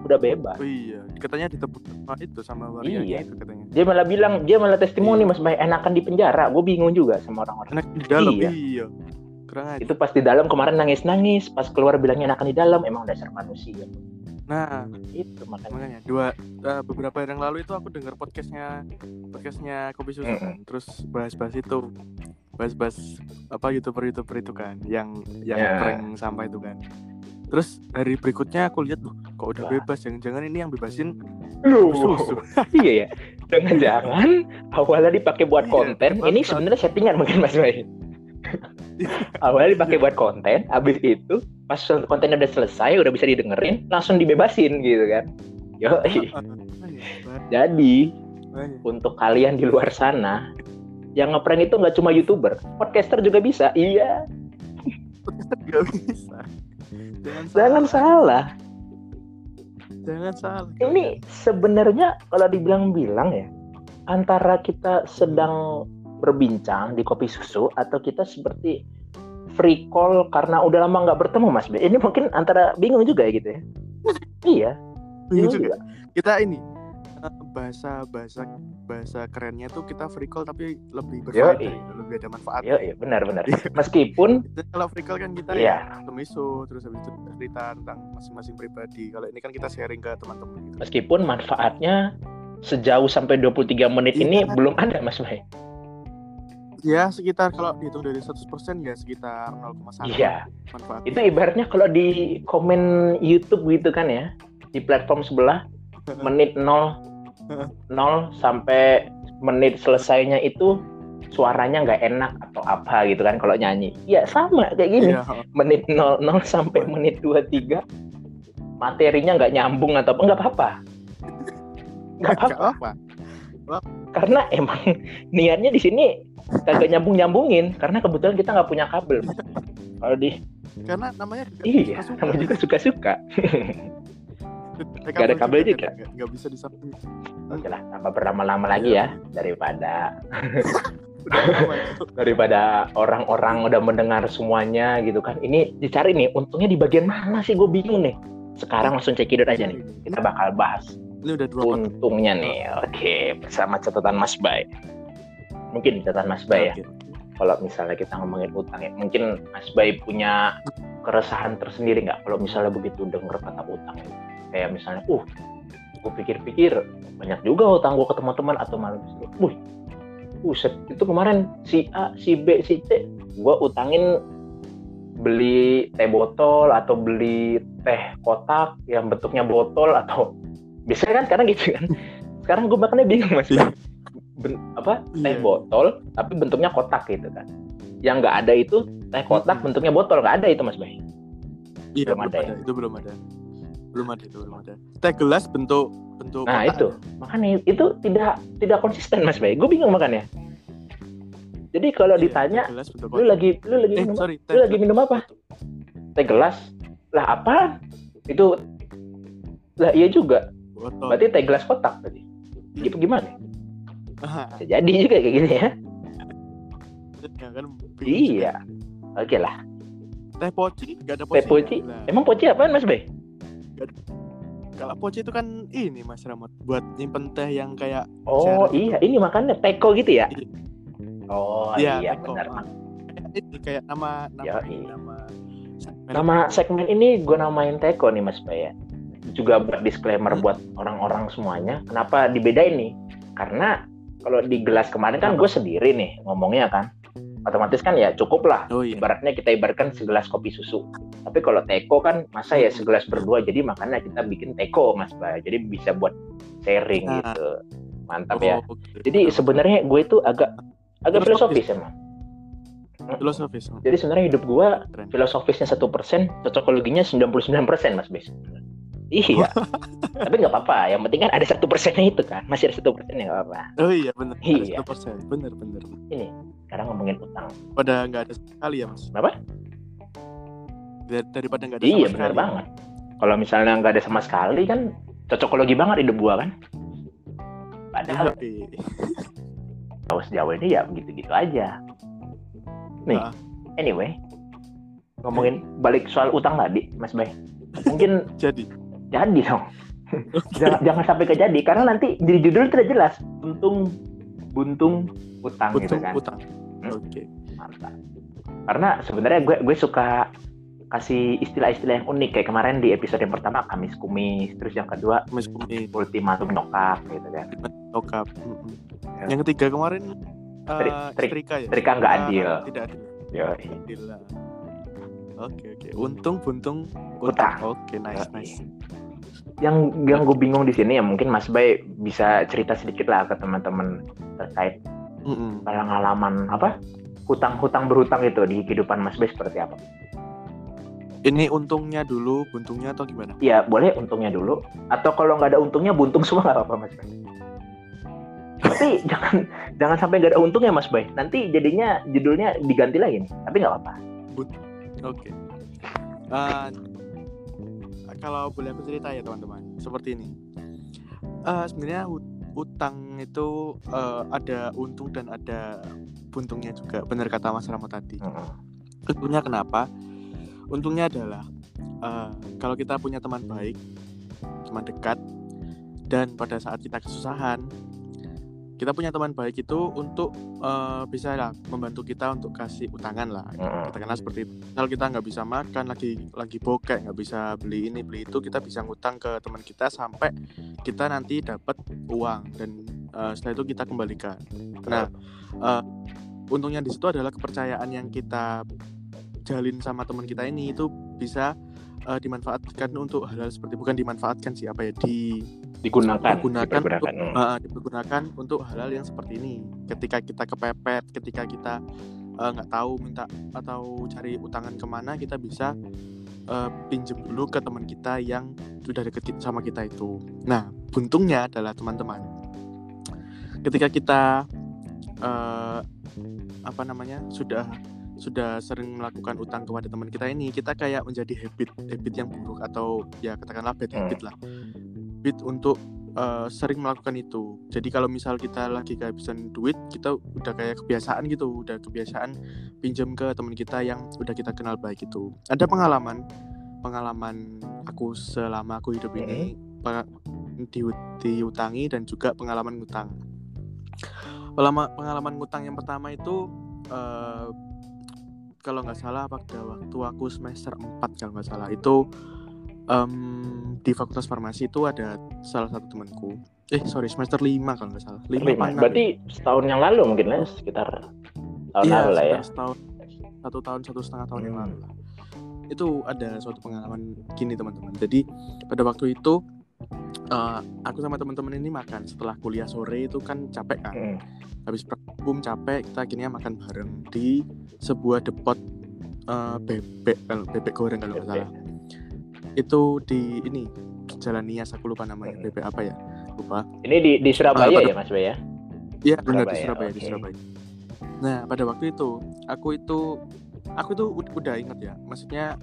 udah bebas Oh iya, katanya ditebus sama itu sama waria Iya. itu katanya. dia malah bilang dia malah testimoni mas bay enakan di penjara gue bingung juga sama orang-orang Enak di dalam Iya. iya. Kurang aja. itu pas di dalam kemarin nangis nangis pas keluar bilangnya enakan di dalam emang dasar manusia Nah, itu makanya makanya dua eh, beberapa hari yang lalu itu aku dengar podcastnya podcastnya kopi susu Mm-mm. kan. terus bahas-bahas itu bahas-bahas apa youtuber youtuber itu kan yang yang Ya. prank sampah itu kan terus hari berikutnya aku lihat loh kok udah Wah. bebas jangan-jangan ini yang bebasin Loh, susu iya ya jangan-jangan awalnya dipakai buat Iya, konten ini sebenarnya settingan mungkin mas Bay awalnya dipakai buat konten habis itu pas kontennya udah selesai udah bisa didengerin langsung dibebasin gitu kan. Yo jadi untuk kalian di luar sana yang ngeprank itu nggak cuma youtuber podcaster juga bisa. Iya. Gak bisa. Jangan jangan salah. Salah jangan salah ini sebenarnya kalau dibilang-bilang ya antara kita sedang berbincang di kopi susu atau kita seperti free call karena udah lama nggak bertemu Mas B. Ini mungkin antara bingung juga ya gitu ya. iya, Bingung juga juga. kita ini eh, bahasa bahasa bahasa kerennya tuh kita free call tapi lebih berfaedah gitu, lebih ada manfaat Iya, iya benar benar. Meskipun Dan kalau free call kan kita Iya. ya temisu terus habis itu cerita tentang masing-masing pribadi kalau ini kan kita sharing ke teman-teman gitu meskipun manfaatnya sejauh sampai 23 menit ini Iya. belum ada Mas Bay. Ya sekitar kalau dihitung dari 100% ya sekitar 0,1 Iya. manfaat Itu ibaratnya kalau di komen YouTube gitu kan ya di platform sebelah menit 0 0 sampai menit selesainya itu suaranya nggak enak atau apa gitu kan kalau nyanyi. Ya sama kayak gini. Iya, Menit 00 sampai menit 23 materinya nggak nyambung atau apa nggak apa-apa. Nggak apa-apa. apa Karena emang niatnya di sini kagak nyambung-nyambungin karena kebetulan kita nggak punya kabel. Kalau di karena namanya iya, suka-suka. sama juga suka-suka. Eh, Nggak ada kabel juga. nggak- nggak bisa disambung Oke lah, tanpa berlama-lama lagi ya daripada daripada orang-orang udah mendengar semuanya gitu kan. Ini dicari nih, untungnya di bagian mana sih? Gue bingung nih. Sekarang langsung cekidot aja nih. ini, Kita bakal bahas ini udah dua untungnya nih. Oke, bersama catatan Mas Bay. Mungkin catatan Mas Bay ya. Kalau misalnya kita ngomongin utang ya, mungkin Mas Bay punya keresahan tersendiri nggak kalau misalnya begitu denger kata utang? Kayak misalnya, uh, gue pikir-pikir banyak juga utang gue ke teman-teman atau malah justru, wih, Buset, itu kemarin si A, si B, si C, gue utangin beli teh botol atau beli teh kotak yang bentuknya botol atau biasanya kan sekarang gitu kan. Sekarang gue makanya bingung mas. Ben- apa teh Iya. botol tapi bentuknya kotak gitu kan. Yang nggak ada itu teh kotak Mm-mm. bentuknya botol nggak ada itu mas Bay. Iya, Belum ada ya? Itu belum ada. Belum ada itu belum ada. Teh gelas bentuk bentuk Nah kotak itu makanya itu tidak tidak konsisten Mas Bay. Gue bingung makanya. Jadi kalau Iya, ditanya gelas bentuk lu lagi lu lagi eh minum, sorry lu lagi minum apa? teh gelas lah apa? Itu lah iya juga. botol Berarti teh gelas kotak tadi. Gitu gimana? Bisa jadi juga kayak gini ya. ya kan bingung juga. Iya. Oke lah. teh poci nggak ada Teh poci. Nah, Emang poci apaan Mas Bay? kalau poci itu kan ini mas Ramot buat nyimpen teh yang kayak Oh iya, ini makannya teko gitu ya? Iya. Oh Iya, iya teko. benar. Kayak ini kayak nama nama Ya, iya. nama Nama segmen ini gue namain teko nih Mas Bay ya. Juga buat disclaimer Hmm. buat orang-orang semuanya. Kenapa dibedain nih? Karena kalau di gelas kemarin kan gue sendiri nih ngomongnya kan. Otomatis kan ya cukup lah. oh iya Ibaratnya kita ibaratkan segelas kopi susu. Tapi kalau teko kan masa ya segelas berdua. Jadi makanya kita bikin teko Mas Bay. Jadi bisa buat sharing Nah. gitu. Mantap Oh, ya. oke. Jadi sebenarnya gue itu agak agak Filosofis. filosofis emang. filosofis oh. Jadi sebenarnya hidup Keren. filosofisnya satu persen, cocokologinya 99 persen mas Bes. Iya. Tapi nggak apa-apa. Yang penting kan ada satu persennya itu kan. Masih ada satu persennya nggak apa-apa. oh iya benar Iya. satu persen benar benar Sekarang ngomongin utang. pada nggak ada sekali ya mas Apa? Dar- daripada nggak ada Iya sama benar banget. Kalau misalnya nggak ada sama sekali kan cocokologi banget hidup gua kan. Padahal Iya. kalau sejauh ini ya begitu-gitu aja. Nih, Ah. anyway, ngomongin balik soal utang tadi, Mas Bay. Mungkin jadi jadi dong. jangan, jangan sampai kejadi karena nanti di judul tidak jelas. Untung buntung utang gitu utang kan. utang. Hmm. oke. Mantap. Karena sebenarnya gue gue suka kasih istilah-istilah yang unik kayak kemarin di episode yang pertama kamis kumis terus yang kedua mas kumi ultimatum nyokap gitu kan. Nyokap. Ya. yang ketiga kemarin Trik- eh, trik- setrika ya? Setrika nggak adil. tidak adil lah. Oke oke. Untung buntung Utang. utang. Oke nice Yoi. nice yang yang gue bingung di sini ya mungkin Mas Bay bisa cerita sedikit lah ke teman-teman terkait Mm-mm. pengalaman apa hutang-hutang berhutang itu di kehidupan Mas Bay seperti apa? ini untungnya dulu buntungnya atau gimana Ya boleh untungnya dulu atau kalau nggak ada untungnya buntung semua nggak apa-apa Mas Bay. Tapi jangan jangan sampai nggak ada untungnya Mas Bay. Nanti jadinya judulnya diganti lagi nih. Tapi nggak apa-apa. oke Eh, kalau boleh aku cerita ya teman-teman. Seperti ini. Eh, sebenarnya ut- utang itu eh, ada untung dan ada buntungnya juga. Benar kata Mas Ramo tadi. Untungnya kenapa? Untungnya adalah eh, kalau kita punya teman baik, teman dekat, dan pada saat kita kesusahan, kita punya teman baik itu untuk eh, bisa lah membantu kita untuk kasih utangan lah. Mm-mm. Katakanlah seperti itu. Kalau kita nggak bisa makan, lagi lagi bokek, nggak bisa beli ini beli itu, kita bisa ngutang ke teman kita sampai kita nanti dapat uang dan eh, setelah itu kita kembalikan. Nah, eh, untungnya di situ adalah kepercayaan yang kita jalin sama teman kita ini itu bisa eh, dimanfaatkan untuk hal-hal seperti bukan dimanfaatkan sih apa ya di Digunakan. Digunakan dipergunakan. Mm. eh, dipergunakan untuk hal-hal yang seperti ini. Ketika kita kepepet, ketika kita eh, nggak tahu minta atau cari utangan ke mana, kita bisa eh, pinjem dulu ke teman kita yang sudah deket sama kita itu. Nah, buntungnya adalah teman-teman. Ketika kita eh, apa namanya sudah sudah sering melakukan utang kepada teman kita ini, kita kayak menjadi habit habit yang buruk atau ya katakanlah bad Hmm. habit lah. Habit untuk eh, sering melakukan itu. Jadi kalau misal kita lagi kehabisan duit, kita udah kayak kebiasaan gitu, udah kebiasaan pinjam ke teman kita yang udah kita kenal baik itu. Ada pengalaman, pengalaman aku selama aku hidup ini di, diutangi dan juga pengalaman ngutang. Pengalaman pengalaman ngutang yang pertama itu eh, kalau nggak salah pada waktu aku semester 4 kalau nggak salah itu em, di Fakultas Farmasi itu ada salah satu temanku. Eh sorry semester 5 kalau nggak salah. 5 Lima. Berarti setahun yang lalu mungkin lah sekitar tahun iya, lalu lah ya. setahun satu tahun satu setengah tahun yang Hmm. lalu lah. Itu ada suatu pengalaman gini teman-teman. Jadi pada waktu itu eh, aku sama teman-teman ini makan setelah kuliah sore itu kan capek kan. Mm. Habis praktikum capek kita akhirnya makan bareng di sebuah depot eh, bebek kalau bebek goreng kalau nggak salah. Itu di ini Jalan Nias aku lupa namanya Hmm. bebek apa ya. lupa Ini di di Surabaya pada- ya Mas Bay ya? Iya benar di Surabaya, Surabaya di. Surabaya. Nah pada waktu itu aku itu aku tuh ud- udah inget ya, maksudnya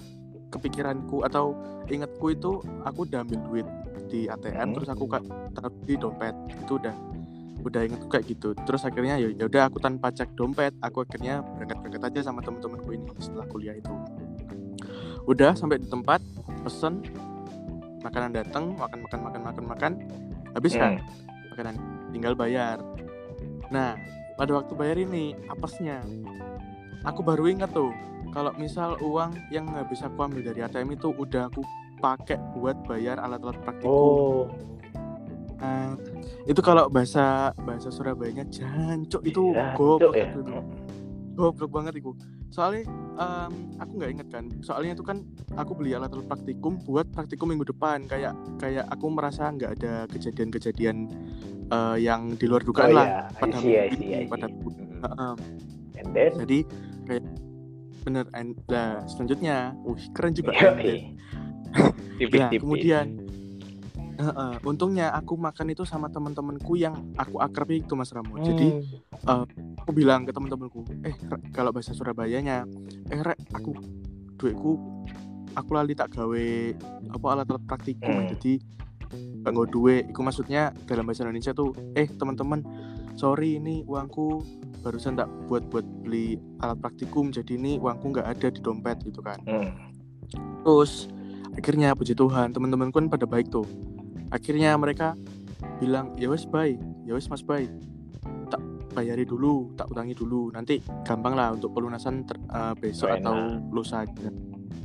kepikiranku atau ingetku itu aku udah ambil duit di ATM Hmm. terus aku taruh di dompet itu udah udah ingetku kayak gitu. Terus akhirnya ya ya udah aku tanpa cek dompet aku akhirnya berangkat berangkat aja sama temen-temenku ini setelah kuliah itu. Udah sampai di tempat pesen makanan datang makan makan makan makan makan habis kan? Hmm. makanan tinggal bayar. Nah pada waktu bayar ini apesnya? Aku baru ingat tuh kalau misal uang yang habis aku ambil dari ATM itu udah aku pakai buat bayar alat-alat praktikum Oh, Nah, itu kalau bahasa bahasa Surabayanya jancuk itu iya, goblok Cuk, ya. itu goblok banget itu soalnya em, aku nggak inget kan soalnya itu kan aku beli alat alat praktikum buat praktikum minggu depan kayak kayak aku merasa nggak ada kejadian-kejadian eh, yang di luar Oh dugaan lah iya, I pada see, I see, pada see. Hmm. Heeh. And then, jadi kayak bener and- nah selanjutnya wih keren juga and then. tipis-tipis. Nah, kemudian Heeh, untungnya aku makan itu sama teman-temanku yang aku akrab itu Mas Ramo. Jadi Hmm. aku bilang ke teman-temanku, eh kalau bahasa Surabayanya, eh rek aku duitku aku lali tak gawe apa alat-alat praktikum Hmm. jadi gak nggak duit. Itu maksudnya dalam bahasa Indonesia tuh, eh teman-teman, sorry ini uangku barusan tak buat buat beli alat praktikum jadi ini uangku nggak ada di dompet gitu kan Hmm. terus akhirnya puji Tuhan teman-temanku kan pada baik tuh akhirnya mereka bilang ya wes baik ya wes mas baik tak bayari dulu tak utangi dulu. Nanti gampang lah untuk pelunasan ter- eh, besok Oh, atau enak. lusa aja.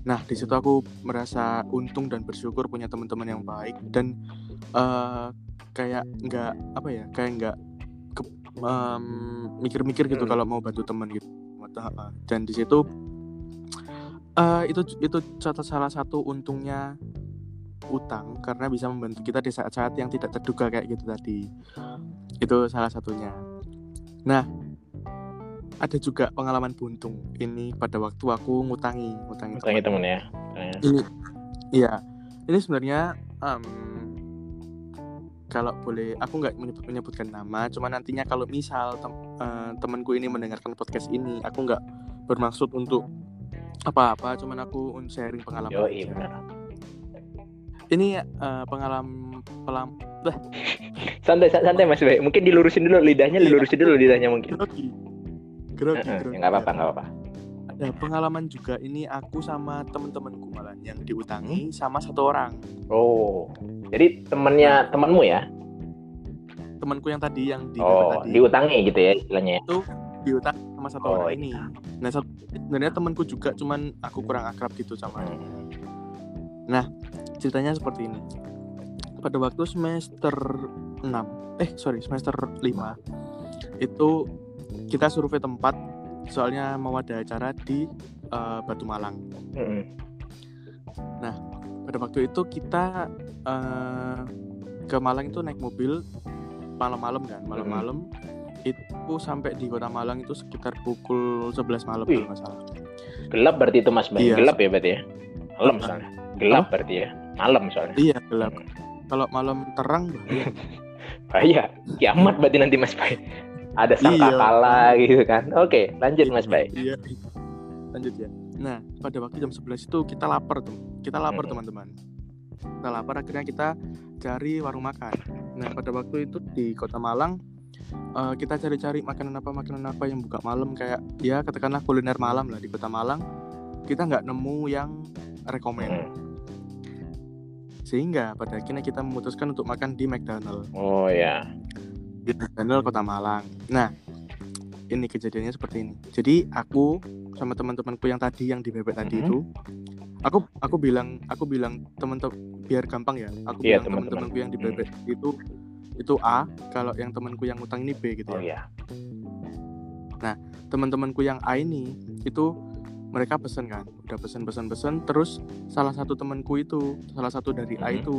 Nah di situ aku merasa untung dan bersyukur punya teman-teman yang baik dan eh, kayak nggak apa ya kayak nggak em, mikir-mikir gitu Hmm. kalau mau bantu teman gitu. Dan di situ eh, itu itu salah satu untungnya utang karena bisa membantu kita di saat-saat yang tidak terduga kayak gitu tadi itu salah satunya nah ada juga pengalaman buntung ini pada waktu aku ngutangi ngutangi teman. temen ya. Tanya. ini iya ini sebenarnya em, kalau boleh aku nggak menyebut menyebutkan nama cuma nantinya kalau misal tem, eh, temanku ini mendengarkan podcast ini aku nggak bermaksud untuk apa-apa cuman aku sharing pengalaman Yo, iya benar. Ini eh, pengalaman pelam Santai santai Mas Bay. Mungkin dilurusin dulu lidahnya, Iya. dilurusin dulu lidahnya mungkin. grogi grogi, ya, nggak apa-apa, nggak apa-apa. ada pengalaman juga ini aku sama temen-temenku malah yang diutangi Hmm? sama satu orang Oh, jadi temennya temanmu ya? temanku yang tadi yang di Oh, tadi diutangi gitu ya istilahnya. diutang sama satu Oh, orang ini nah sebenarnya temanku juga cuman aku kurang akrab gitu sama. Hmm. Ceritanya seperti ini pada waktu semester 6 eh sorry semester 5 itu kita survei tempat soalnya mau ada acara di eh, Batu Malang Hmm. pada waktu itu kita eh, ke Malang itu naik mobil malam-malam kan malam-malam itu sampai di kota Malang itu sekitar pukul 11 malam Wih. kalau nggak salah Gelap berarti itu Mas. Iya. Gelap ya berarti ya? Malam Apa? Gelap berarti ya. Malam soalnya. iya gelap Hmm. kalau malam terang bahaya Bahaya. Kiamat berarti nanti Mas Bay. Ada Iya. sangkakala gitu kan. Oke, lanjut Mas Bay. iya lanjut ya nah pada waktu jam 11 itu kita lapar tuh kita lapar Hmm. teman-teman kita lapar akhirnya kita cari warung makan nah pada waktu itu di kota Malang eh, kita cari-cari makanan apa makanan apa yang buka malam kayak ya katakanlah kuliner malam lah di kota Malang kita nggak nemu yang rekomend Hmm. Sehingga pada akhirnya kita memutuskan untuk makan di McDonald Oh ya. di McDonald kota Malang nah ini kejadiannya seperti ini jadi aku sama teman-temanku yang tadi yang di bebek tadi Mhm. itu aku aku bilang aku bilang teman-teman biar gampang ya aku Iya, bilang teman-teman. teman-temanku yang di Hmm. bebek itu itu A kalau yang temanku yang utang ini B gitu Oh ya ya. teman-temanku yang A ini itu mereka pesen kan udah pesen pesen pesen terus salah satu temanku itu salah satu dari A Mhm. itu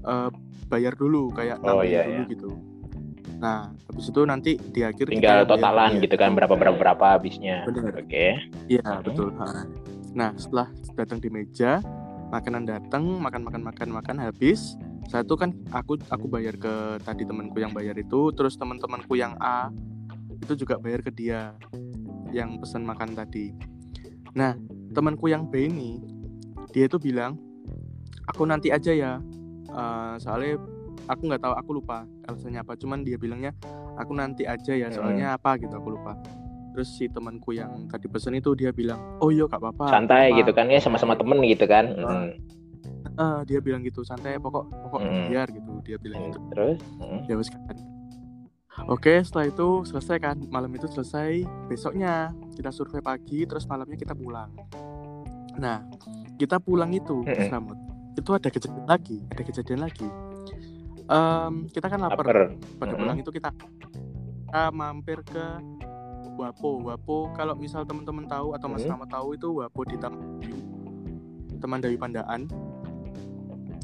eh, bayar dulu kayak Oh, iya, dulu iya. gitu nah habis itu nanti di akhir Tinggal bayar totalan gitu kan berapa berapa berapa habisnya. Oke. Iya Mhm. betul. Nah setelah datang di meja, makanan datang, makan makan makan makan habis. satu kan aku aku bayar ke tadi temanku yang bayar itu terus teman-temanku yang A itu juga bayar ke dia yang pesan makan tadi nah temanku yang B ini dia itu bilang aku nanti aja ya. Uh, soalnya aku nggak tahu aku lupa alasannya apa. Cuman dia bilangnya aku nanti aja ya soalnya apa gitu aku lupa. Terus si temanku yang tadi pesen itu dia bilang oh iya gak apa-apa santai apa. gitu kan ya sama-sama temen gitu kan uh, uh, dia bilang gitu santai pokok pokok Hmm. biar gitu dia bilang gitu. terus? Mm. ya wes kan oke setelah itu selesai kan? Malam itu selesai besoknya kita survei pagi terus malamnya kita pulang. Nah kita pulang itu. Mas Ramut itu ada kejadian lagi ada kejadian lagi. Em, kita kan lapar. Lapar. Pada Mm-mm. pulang itu kita, kita mampir ke Wapo. Wapo kalau misal teman-teman tahu atau Mas Hmm. Rahmat tahu itu Wapo di Taman Dayu Taman Dayu Pandaan.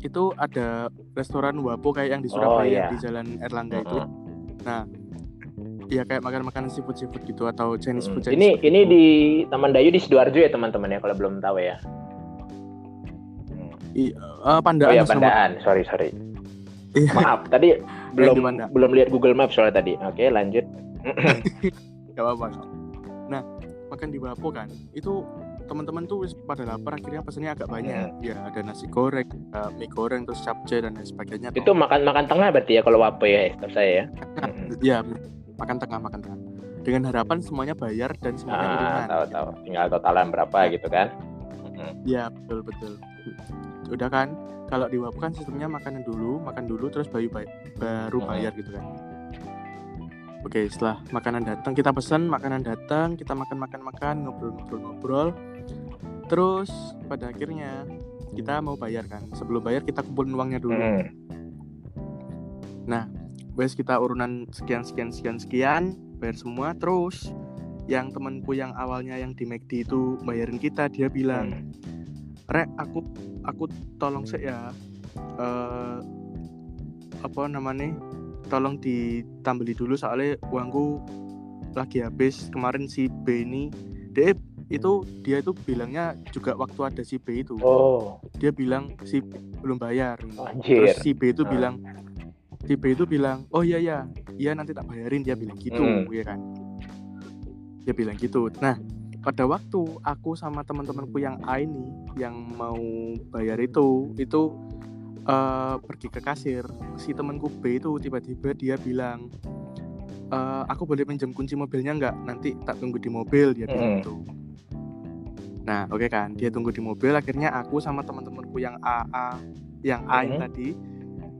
Itu ada restoran Wapo kayak yang di Oh, Surabaya iya. di Jalan Erlangga itu Mm-mm. ya kayak makan makanan seafood seafood gitu atau Chinese food Chinese ini food ini gitu. di Taman Dayu di sidoarjo ya teman-teman ya kalau belum tahu ya. I- eh, oh Pandaan ya Mas Rahmat. Pandaan sorry sorry Iya. maaf tadi belum belum lihat Google Maps soalnya tadi oke lanjut Gak apa-apa. Nah, makan di Wapo kan, itu teman-teman tuh pada lapar akhirnya pesannya agak banyak. Ya, ada nasi goreng, ada mie goreng, terus capcay dan lain sebagainya. itu makan makan tengah berarti ya kalau wapo ya setahu saya ya ya makan tengah, makan tengah. Dengan harapan semuanya bayar dan semuanya ah urunan. tahu tahu tinggal totalan berapa gitu kan Mm. Ya, betul betul. Udah kan, kalau di kan sistemnya makanan dulu, makan dulu terus bayu bay- baru Hmm. bayar gitu kan. Oke, setelah makanan datang kita pesan, makanan datang, kita makan-makan-makan, ngobrol-ngobrol-ngobrol. Terus pada akhirnya kita mau bayar kan. Sebelum bayar kita kumpulin uangnya dulu. Mm. Wes kita urunan sekian sekian sekian sekian, bayar semua. Terus yang temanku yang awalnya yang di McD itu bayarin kita, dia bilang, Mm. Rek, aku aku tolong sih ya. eh apa namanya? Tolong ditambeli dulu soalnya uangku lagi habis. Kemarin si B ini, dia itu dia itu bilangnya juga waktu ada si B itu, oh dia bilang si B belum bayar. anjir Terus si B itu Ah. bilang, si B itu bilang, oh iya ya, iya nanti tak bayarin dia bilang gitu, Hmm. ya kan? Dia bilang gitu. Nah, pada waktu aku sama teman-temanku yang A ini yang mau bayar itu, itu eh, pergi ke kasir. Si temanku B itu tiba-tiba dia bilang, "Eh, aku boleh pinjam kunci mobilnya nggak? Nanti tak tunggu di mobil dia bilang gitu. Nah, oke kan, dia tunggu di mobil. Akhirnya aku sama teman-temanku yang AA, yang A Hmm. tadi,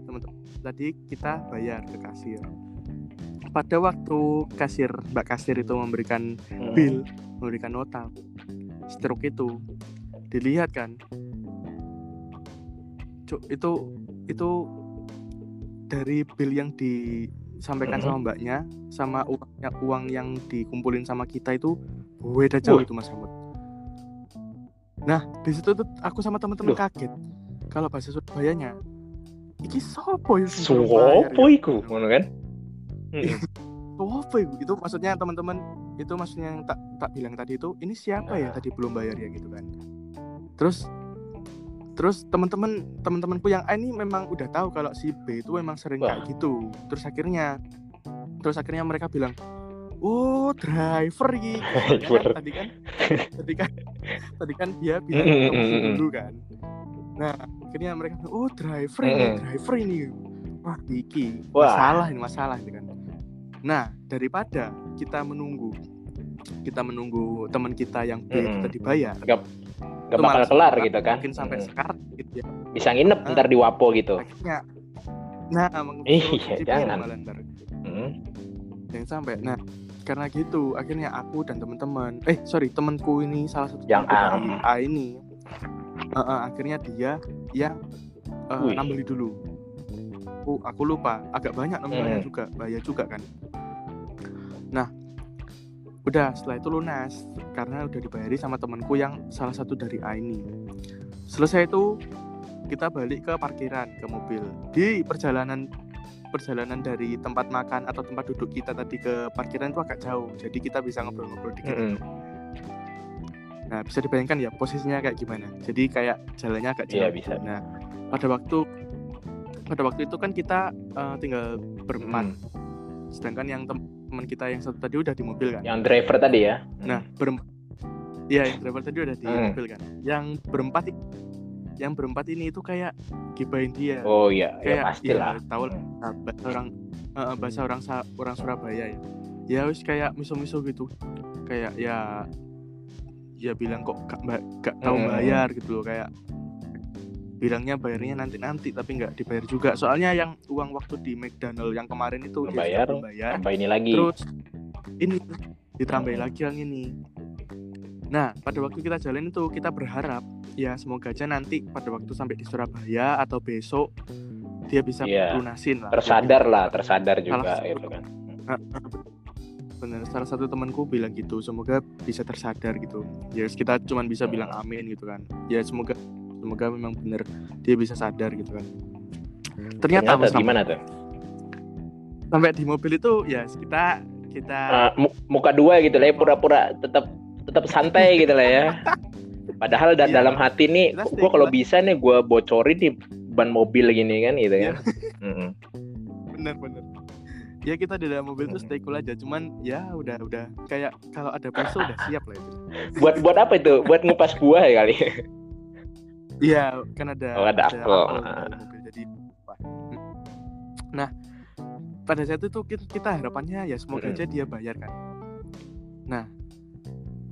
teman-teman tadi kita bayar ke kasir. Pada waktu kasir, Mbak kasir itu memberikan Mm. bill, memberikan nota, stroke itu dilihat kan, itu itu dari bill yang disampaikan Mhm. sama mbaknya, sama uangnya uang yang dikumpulin sama kita itu beda jauh itu Mas Hamud. Nah, di situ tuh aku sama teman-teman Loh. kaget. Kalau bahasa Surabayanya, iki sopo ya sing belum bayar Sopo ya?" iku ngono kan Mm. Sopo iku? Itu maksudnya teman-teman itu maksudnya yang tak tak bilang tadi itu ini siapa ya Ah. tadi belum bayar ya gitu kan. Terus terus teman-teman teman-temanku yang A ini memang udah tahu kalau si B itu memang sering Wah. kayak gitu. Terus akhirnya terus akhirnya mereka bilang, "Oh, driver iki." Soalnya Driver. kan tadi kan tadi kan tadi kan dia bilang Mm, mm, mm, mm. dulu kan. Nah, akhirnya mereka bilang, "Oh, driver ini, Mm. driver ini." Wah, iki Wah. masalah ini masalah gitu kan. Nah, daripada kita menunggu kita menunggu teman kita yang B itu Mm-mm. tadi bayar Gak bakal kelar banget, gitu kan mungkin sampai Mm. sekarang gitu ya bisa nginep Ah. ntar di Wapo gitu akhirnya nah Iya, jangan. ntar. Mm. jangan sampai nah karena gitu akhirnya aku dan teman-teman eh sorry temanku ini salah satu Yang A. A ini eh, eh, akhirnya dia yang eh, Wih. nambeli dulu aku aku lupa agak banyak nominalnya Hmm. juga bayar juga kan nah udah setelah itu lunas karena udah dibayari sama temanku yang salah satu dari A ini selesai itu kita balik ke parkiran ke mobil di perjalanan perjalanan dari tempat makan atau tempat duduk kita tadi ke parkiran itu agak jauh jadi kita bisa ngobrol-ngobrol dikit Mm-mm. Nah, bisa dibayangkan ya posisinya kayak gimana. Jadi kayak jalannya agak Iya, jauh. bisa. Nah, pada waktu pada waktu itu kan kita uh, tinggal berempat Hmm. sedangkan yang tem- teman kita yang satu tadi udah di mobil kan Yang driver tadi ya. nah berempat ya yang driver tadi udah di Hmm. mobil kan yang berempat yang berempat ini itu kayak gibain dia Oh iya, ya kayak pastilah. ya, tahu lah uh, bahasa orang uh, bahasa orang orang Surabaya ya ya wis kayak miso-miso gitu kayak ya ya bilang kok gak, gak tahu Hmm. bayar gitu loh kayak bilangnya bayarnya nanti nanti tapi nggak dibayar juga soalnya yang uang waktu di McDonald yang kemarin itu bayar. bayar Apa ini lagi? terus ini ditambahin Hmm. lagi yang ini nah pada waktu kita jalan itu kita berharap ya semoga aja nanti pada waktu sampai di Surabaya atau besok dia bisa Iya. lunasin lah tersadar Ya, lah, tersadar juga Salah gitu kan. bener salah satu temanku bilang gitu semoga bisa tersadar gitu ya kita cuman bisa Hmm. bilang amin gitu kan ya semoga semoga memang bener dia bisa sadar gitu kan ternyata, Ternyata Mas Ram, gimana tuh? sampai di mobil itu ya kita kita mu- muka dua gitu lah ya, pura-pura tetap tetap santai gitu lah ya. Padahal da- Iya. dalam hati nih, gua kalau bisa nih gua bocorin di ban mobil gini kan gitu Iya. kan. Mm-mm. bener bener ya kita di dalam mobil tuh Hmm. stay cool aja cuman ya udah udah kayak kalau ada besok udah siap lah itu Buat buat apa itu? Buat ngupas buah ya kali. iya kan ada Oh, ada apel. di dalam mobil jadi Hmm. nah pada saat itu kita, kita harapannya ya semoga Mm-mm. aja dia bayar kan? Nah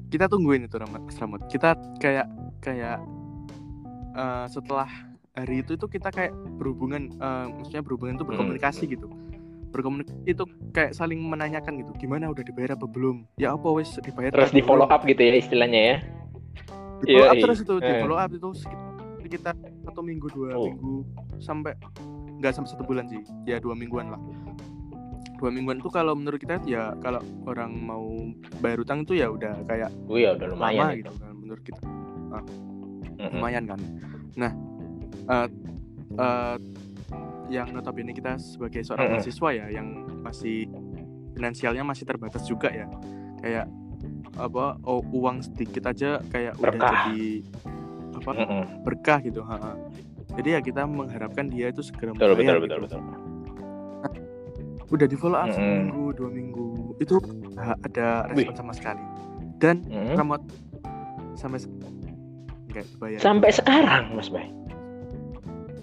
kita tungguin itu Ramad Ramad kita kayak kayak eh, setelah hari itu itu kita kayak berhubungan eh, maksudnya berhubungan itu berkomunikasi gitu. Berkomunikasi itu kayak saling menanyakan gitu gimana udah dibayar apa belum? Ya apa wes dibayar Terus di follow up gitu ya istilahnya ya. di follow up Iya, terus itu di follow up itu sekitar, sekitar satu minggu dua Oh. minggu sampai nggak sampai satu bulan sih ya dua mingguan lah dua mingguan itu kalau menurut kita ya kalau orang mau bayar utang itu ya udah kayak Oh ya udah lumayan lama itu. gitu kan menurut kita Mm-mm. lumayan kan nah eh eh, yang notabene kita sebagai seorang Mm-mm. mahasiswa ya yang masih finansialnya masih terbatas juga ya kayak apa oh, uang sedikit aja kayak udah Berkah. jadi apa Mm-mm. berkah gitu ha, ha. jadi ya kita mengharapkan dia itu segera Betul betul membayar betul gitu. betul. udah di follow up Mm-mm. seminggu dua minggu itu ada respon Wih. sama sekali dan Mm-mm. ramot sampai se- nggak dibayar Sampai sekarang Mas Bay.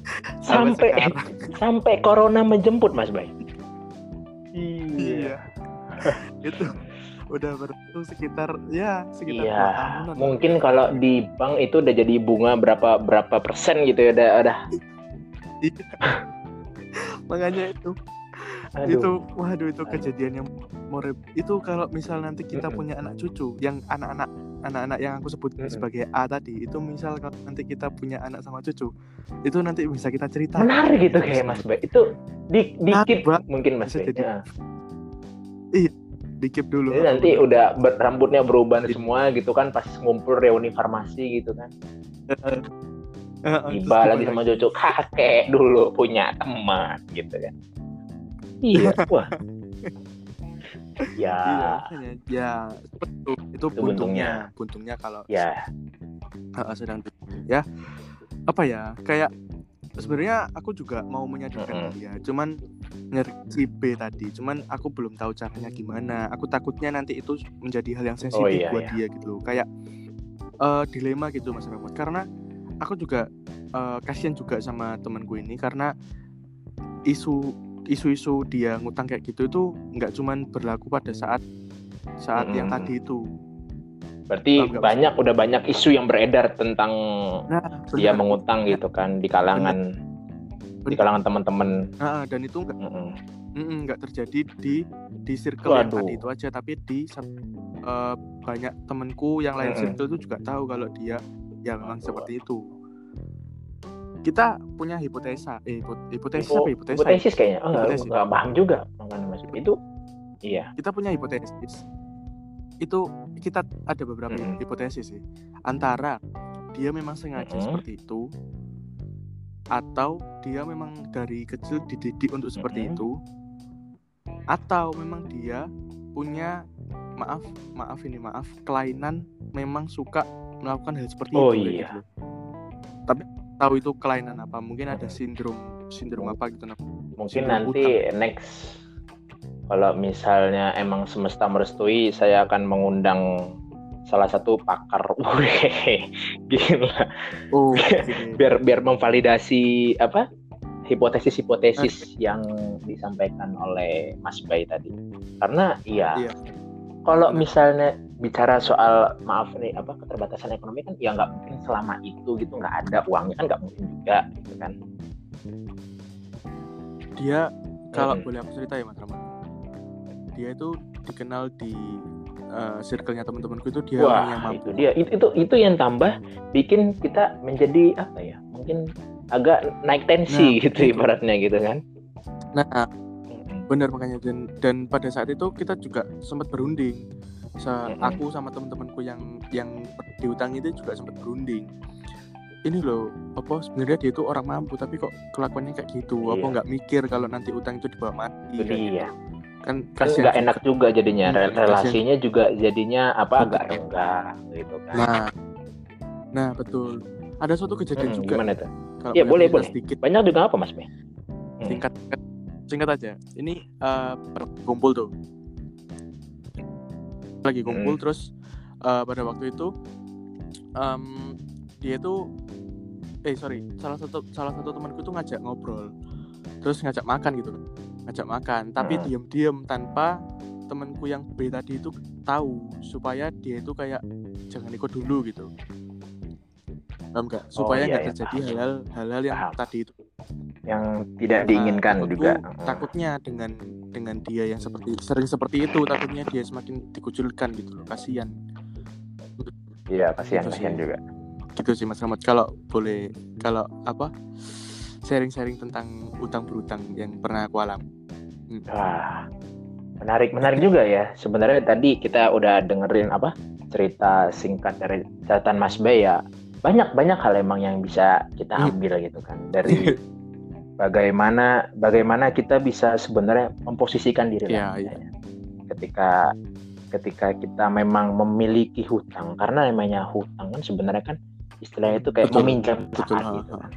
Sampai Sampai sekarang. sampai corona menjemput Mas Bay. iya itu udah berlangsung sekitar ya sekitar Iya, tahunan lah. mungkin kalau di bank itu udah jadi bunga berapa berapa persen gitu ya udah udah. Iya. makanya itu Aduh. itu waduh itu Aduh. kejadian yang more itu kalau misal nanti kita Mm-mm. punya anak cucu yang anak-anak anak-anak yang aku sebut Mm-mm. sebagai A tadi itu misal kalau nanti kita punya anak sama cucu itu nanti bisa kita cerita menarik gitu kayak Mas Bay. Itu di dikit Menarik, mungkin Mas Bay. jadi. Ya. Dikip dulu Jadi nanti udah ber- rambutnya berubah semua gitu kan pas ngumpul reuni farmasi gitu kan. Eh, eh, terus Tiba lagi sama cucu kakek dulu punya teman gitu kan. Iya, wah. Ya, Iya, ya itu, itu buntungnya buntungnya kalau ya. uh, sedang ya apa ya kayak sebenarnya aku juga mau menyadarkan Mm-mm. dia cuman si B tadi. Cuman aku belum tahu caranya gimana. Aku takutnya nanti itu menjadi hal yang sensitif Oh, iya, buat iya. dia gitu loh. kayak eh, dilema gitu mas Rahmat karena aku juga eh, kasihan juga sama temanku ini karena isu isu-isu dia ngutang kayak gitu itu nggak cuman berlaku pada saat saat yang Mm-mm. tadi itu. Berarti banyak udah banyak isu yang beredar tentang nah dia mengutang gitu kan di kalangan di kalangan teman-teman. Ah, dan itu nggak Mm-mm. Mm-mm, nggak terjadi di di circle yang Waduh. tadi itu aja tapi di eh, banyak temenku yang lain Mm-mm. circle itu juga tahu kalau dia ya memang seperti itu kita punya hipotesa eh hipo- hipotesis apa hipotesa ya? hipotesis kayaknya. Oh, enggak, Hipotesis. enggak paham juga Mas. Itu iya. kita punya hipotesis itu kita ada beberapa Mm-mm. hipotesis sih antara dia memang sengaja Mm-mm. seperti itu atau dia memang dari kecil dididik untuk seperti Mm-mm. itu atau memang dia punya maaf maaf ini maaf kelainan memang suka melakukan hal seperti Oh, itu iya. gitu tapi tahu itu kelainan apa mungkin ada sindrom sindrom apa gitu nah. mungkin Sindrom nanti next kalau misalnya emang semesta merestui saya akan mengundang salah satu pakar gila. Gini. biar biar memvalidasi apa hipotesis-hipotesis yang disampaikan oleh Mas Bay tadi. Karena iya Iya. kalau misalnya bicara soal maaf nih apa keterbatasan ekonomi kan ya nggak mungkin selama itu gitu nggak ada uangnya kan nggak mungkin juga gitu kan. Dia kalau Mm-mm. boleh aku cerita ya mas Rahmat? Dia itu dikenal di eh, circle-nya teman-temanku itu dia orang yang Wah, mampu itu dia. Itu, itu itu yang tambah bikin kita menjadi apa ya? Mungkin agak naik tensi Nah, gitu itu. ibaratnya gitu kan. nah benar makanya dan dan pada saat itu kita juga sempat berunding Sa- aku sama teman-temanku yang yang diutang itu juga sempat berunding ini loh apa sebenarnya dia itu orang mampu tapi kok kelakuannya kayak gitu apa Iya. nggak mikir kalau nanti utang itu dibawa mati kayak gitu. Kan kasihan nggak enak juga jadinya Hmm, Re- kasihan. relasinya juga jadinya apa agak renggang gitu kan. nah nah betul ada suatu kejadian Mm, juga gimana tuh? kalau Iya, boleh, boleh sedikit Banyak juga apa Mas Be? Hmm. singkat singkat aja ini per- kumpul tuh lagi kumpul Hmm. terus eh, pada waktu itu em, dia itu eh sorry salah satu salah satu temanku tuh ngajak ngobrol terus ngajak makan gitu ngajak makan tapi Hmm. diam-diam tanpa temanku yang B tadi itu tahu supaya dia itu kayak jangan ikut dulu gitu paham nggak supaya iya, nggak iya, terjadi paham. hal-hal hal-hal yang Paham. tadi itu Yang tidak Nah, diinginkan takutku- juga. takutnya dengan dengan dia yang seperti sering seperti itu takutnya dia semakin dikucilkan gitu loh kasihan Iya, kasihan Itu sih. kasihan juga. gitu sih mas Rahmat kalau boleh kalau apa sharing-sharing tentang utang berutang yang pernah aku alami Wah, menarik menarik juga ya. Sebenarnya tadi kita udah dengerin apa cerita singkat dari catatan Mas Bay ya. Banyak banyak hal emang yang bisa kita Hmm. ambil gitu kan dari bagaimana bagaimana kita bisa sebenarnya memposisikan diri Iya, lah iya. misalnya. ketika ketika kita memang memiliki hutang karena namanya hutang kan sebenarnya kan istilahnya itu kayak Betul, meminjam betul saat gitu kan.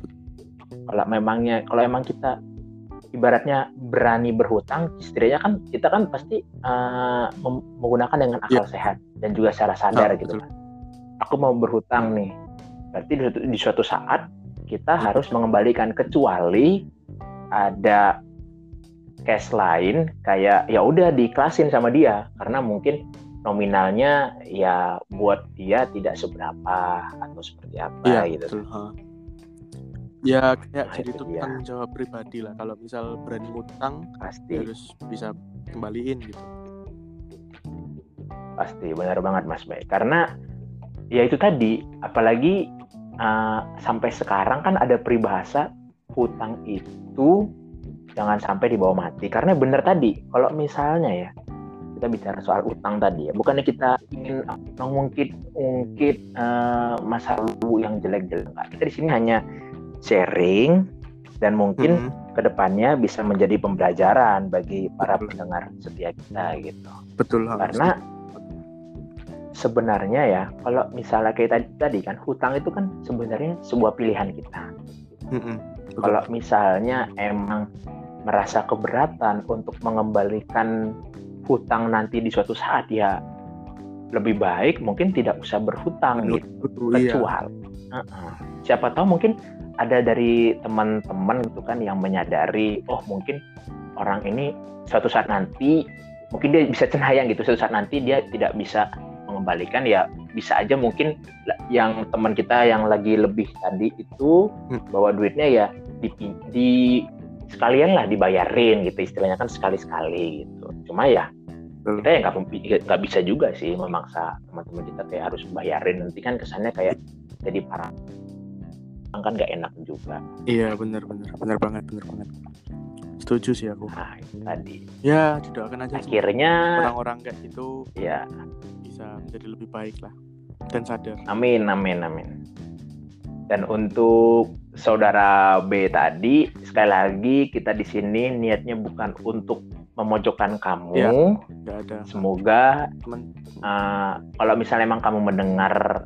kalau memangnya kalau emang kita ibaratnya berani berhutang istilahnya kan kita kan pasti mem- menggunakan dengan akal sehat dan juga secara sadar Ah, gitu betul. kan aku mau berhutang nih berarti di suatu, di suatu saat kita Iya. harus mengembalikan kecuali ada cash lain kayak ya udah diiklasin sama dia karena mungkin nominalnya ya buat dia tidak seberapa atau seperti apa Iya, gitu betul. Ya kayak Nah, jadi itu tanggung jawab pribadi lah. Kalau misal berani ngutang, pasti. ya harus bisa kembaliin gitu. pasti benar banget Mas Bay karena ya itu tadi apalagi uh, sampai sekarang kan ada peribahasa hutang itu jangan sampai dibawa mati. Karena benar tadi kalau misalnya ya kita bicara soal utang tadi ya bukannya kita ingin mengungkit ungkit uh, masa lalu yang jelek-jelek. Kita di sini hanya sharing dan mungkin Mhm. ke depannya bisa menjadi pembelajaran bagi para Betul. pendengar setia kita gitu betul karena sebenarnya ya kalau misalnya kayak tadi, tadi kan hutang itu kan sebenarnya sebuah pilihan kita. Betul. kalau misalnya emang merasa keberatan untuk mengembalikan hutang nanti di suatu saat ya lebih baik mungkin tidak usah berhutang Betul, gitu iya. kecuali Heeh. siapa tahu mungkin ada dari teman-teman gitu kan yang menyadari oh mungkin orang ini suatu saat nanti mungkin dia bisa cenayang gitu suatu saat nanti dia tidak bisa mengembalikan ya bisa aja mungkin yang teman kita yang lagi lebih tadi itu Hmm. bawa duitnya ya di, di sekalian lah dibayarin gitu istilahnya kan sekali-sekali gitu. Cuma ya kita ya nggak mempi- nggak bisa juga sih memaksa teman-teman kita kayak harus bayarin. Nanti kan kesannya kayak jadi para kan nggak enak juga Iya, benar benar. Benar banget, benar banget. Setuju sih aku. nah itu tadi Ya, didoakan aja akhirnya orang-orang kayak gitu ya bisa menjadi lebih baik lah dan sadar. amin amin amin dan untuk saudara B tadi sekali lagi kita di sini niatnya bukan untuk memojokkan kamu. Gak ada semoga teman uh, kalau misalnya emang kamu mendengar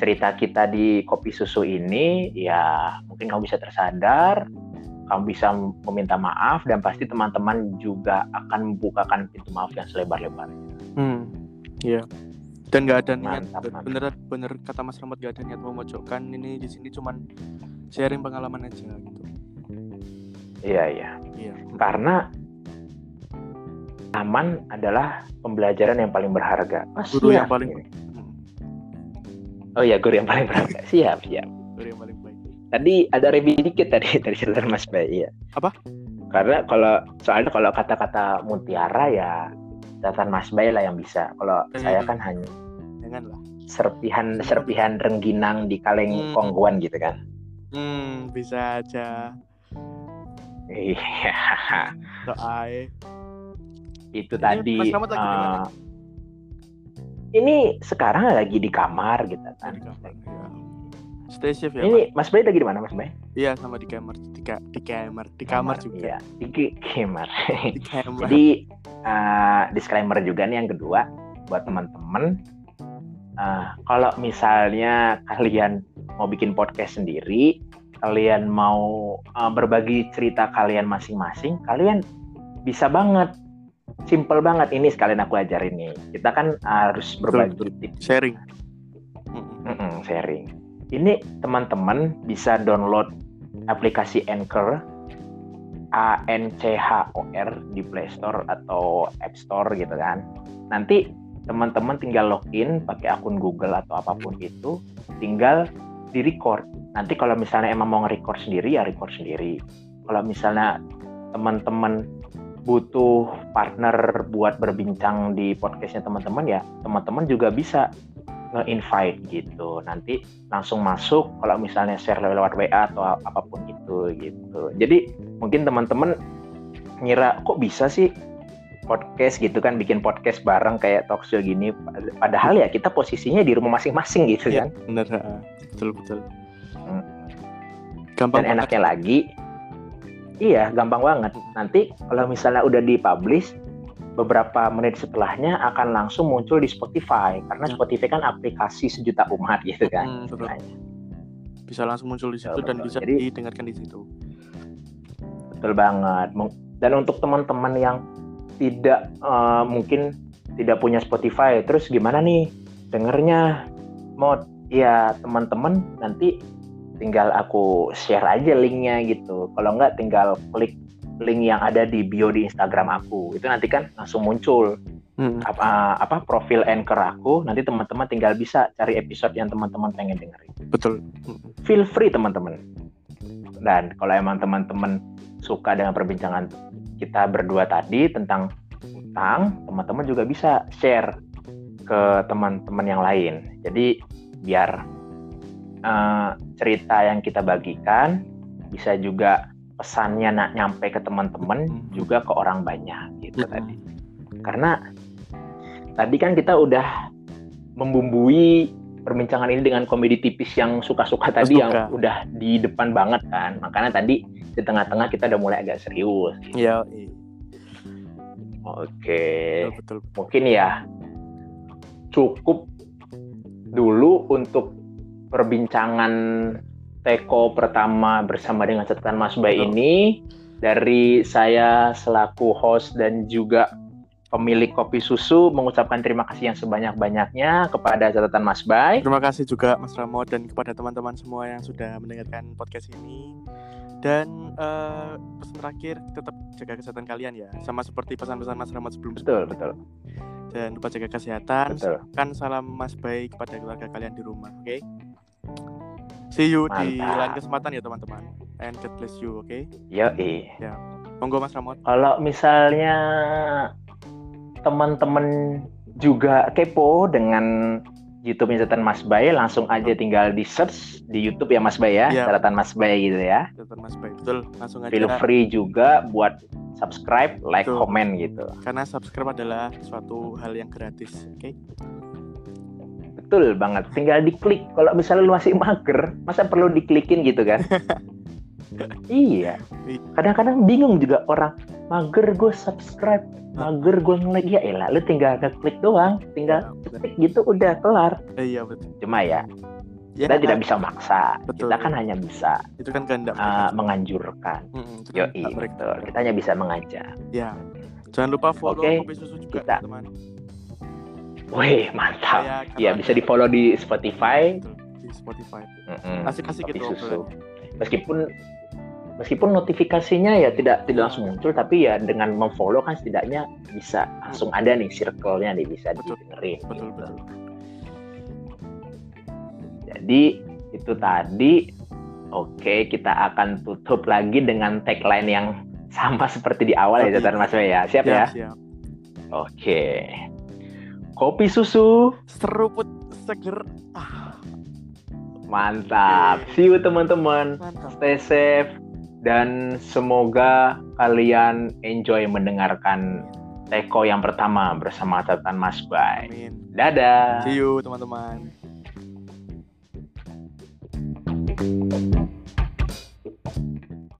cerita kita di kopi susu ini ya mungkin kamu bisa tersadar kamu bisa meminta maaf dan pasti teman-teman juga akan membukakan pintu maaf yang selebar-lebarnya. Hmm, iya. Dan nggak ada niat, Mantap, mantap. bener bener kata Mas Rahmat gak ada niat memojokkan. Ini di sini cuman sharing pengalaman aja gitu. Iya iya. Iya. Karena aman adalah pembelajaran yang paling berharga. Guru yang siap. paling hmm, Oh iya guru yang paling berharga. Siap siap. guru yang paling baik. Tadi ada review dikit tadi dari cerita Mas Bay ya. Apa? Karena kalau soalnya kalau kata-kata mutiara ya catatan Mas Bay lah yang bisa. Kalau Eh, saya kan hanya Jangan lah. serpihan serpihan rengginang di kaleng Hmm. kongguan gitu kan. Hmm, bisa aja. Iya. Doae. Itu Ini tadi. Mas Rahmat lagi? Ini sekarang lagi di kamar gitu kan. Di kamar, ya. Stay safe ya, Ini Mas Bay lagi di mana Mas Bay? Iya, sama di kamar, di, ka- di kamar, di kamar juga. Iya, di kamar. Di kamar. Jadi eh, disclaimer juga nih yang kedua buat teman-teman. Eh, kalau misalnya kalian mau bikin podcast sendiri, kalian mau eh, berbagi cerita kalian masing-masing, kalian bisa banget. Simple banget ini sekalian aku ajarin nih. Kita kan harus berbagi tips sharing. Mm-mm. Mm-mm, sharing. Ini teman-teman bisa download aplikasi Anchor A N C H O R di Play Store atau App Store gitu kan. Nanti teman-teman tinggal login pakai akun Google atau apa pun itu, tinggal di record. Nanti kalau misalnya emang mau nge-record sendiri ya record sendiri. Kalau misalnya teman-teman butuh partner buat berbincang di podcastnya teman-teman ya teman-teman juga bisa nge-invite gitu nanti langsung masuk kalau misalnya share lewat WA atau apa pun itu gitu jadi mungkin teman-teman ngira kok bisa sih podcast gitu kan bikin podcast bareng kayak talk show gini padahal ya kita posisinya di rumah masing-masing gitu Iya, kan bener. Betul, betul. Hmm. Gampang dan enaknya lagi iya gampang banget nanti kalau misalnya udah dipublish beberapa menit setelahnya akan langsung muncul di Spotify karena Ya. Spotify kan aplikasi sejuta umat gitu kan Hmm, betul. istilahnya. Bisa langsung muncul di situ Betul, dan betul. bisa Jadi- didengarkan di situ. Betul banget. Dan untuk teman-teman yang tidak eh, mungkin tidak punya Spotify, terus gimana nih dengernya? Mau ya teman-teman nanti tinggal aku share aja linknya gitu. Kalau nggak tinggal klik link yang ada di bio di Instagram aku. Itu nanti kan langsung muncul Hmm. apa apa profil anchor aku. Nanti teman-teman tinggal bisa cari episode yang teman-teman pengen dengerin Betul. Feel free teman-teman. Dan kalau emang teman-teman suka dengan perbincangan kita berdua tadi tentang utang, teman-teman juga bisa share ke teman-teman yang lain. Jadi biar eh, cerita yang kita bagikan bisa juga pesannya nak nyampe ke teman-teman Hmm. juga ke orang banyak gitu Hmm. tadi. Karena tadi kan kita udah membumbui perbincangan ini dengan komedi tipis yang suka-suka tadi Suka. yang udah di depan banget kan. Makanya tadi di tengah-tengah kita udah mulai agak serius. Iya. Oke, betul, betul. mungkin ya cukup dulu untuk perbincangan Teko pertama bersama dengan catatan Mas Bay Betul. ini dari saya selaku host dan juga pemilik kopi susu mengucapkan terima kasih yang sebanyak-banyaknya kepada catatan Mas Bay. Terima kasih juga Mas Ramo dan kepada teman-teman semua yang sudah mendengarkan podcast ini. Dan eh, pesan terakhir tetap jaga kesehatan kalian ya, sama seperti pesan-pesan Mas Ramo sebelum Betul, betul, Dan lupa jaga kesehatan. betul. Kan salam Mas baik kepada keluarga kalian di rumah, oke? See you di Mantap. lain kesempatan ya teman-teman. And God bless you, oke? Yoi. Monggo Mas Ramot. Kalau misalnya teman-teman juga kepo dengan YouTube-nya catatan Mas Bay, langsung aja tinggal di search di YouTube ya Mas Bay ya, Iya. catatan Mas Bay gitu ya. Catatan Mas baik. Betul, langsung aja. Feel free juga buat subscribe, like, Betul. komen gitu. Karena subscribe adalah suatu hal yang gratis, oke? Betul banget. Tinggal diklik. Kalau misalnya lu masih mager, masa perlu diklikin gitu kan? iya. Kadang-kadang bingung juga orang. mager gue subscribe mager gue nge-like ya elah lu tinggal klik doang tinggal Ya, benar. klik gitu udah kelar iya betul. cuma ya Ya, kita tidak bisa maksa Betul. kita kan hanya bisa itu kan kehendak uh, menganjurkan Mm-mm, itu kan yo hak mereka. betul kita hanya bisa mengajak Ya. Jangan lupa follow Oke, kopi susu juga kita- teman. Wih mantap ya kalau bisa di follow di Spotify Betul, di Spotify. Mm-mm. Asik-asik gitu susu meskipun meskipun notifikasinya ya tidak tidak langsung muncul tapi ya dengan memfollow kan setidaknya bisa langsung ada nih circle-nya nih bisa Betul. didengerin Betul gitu. betul. Jadi itu tadi oke kita akan tutup lagi dengan tagline yang sama seperti di awal ya Oke. catatan Mas Wei ya. Siap ya? siap. Oke kopi susu, seruput seger. Ah. Mantap. See you teman-teman. Stay safe dan semoga kalian enjoy mendengarkan Teko yang pertama bersama catatan Mas Bay. Dadah. See you teman-teman. thank you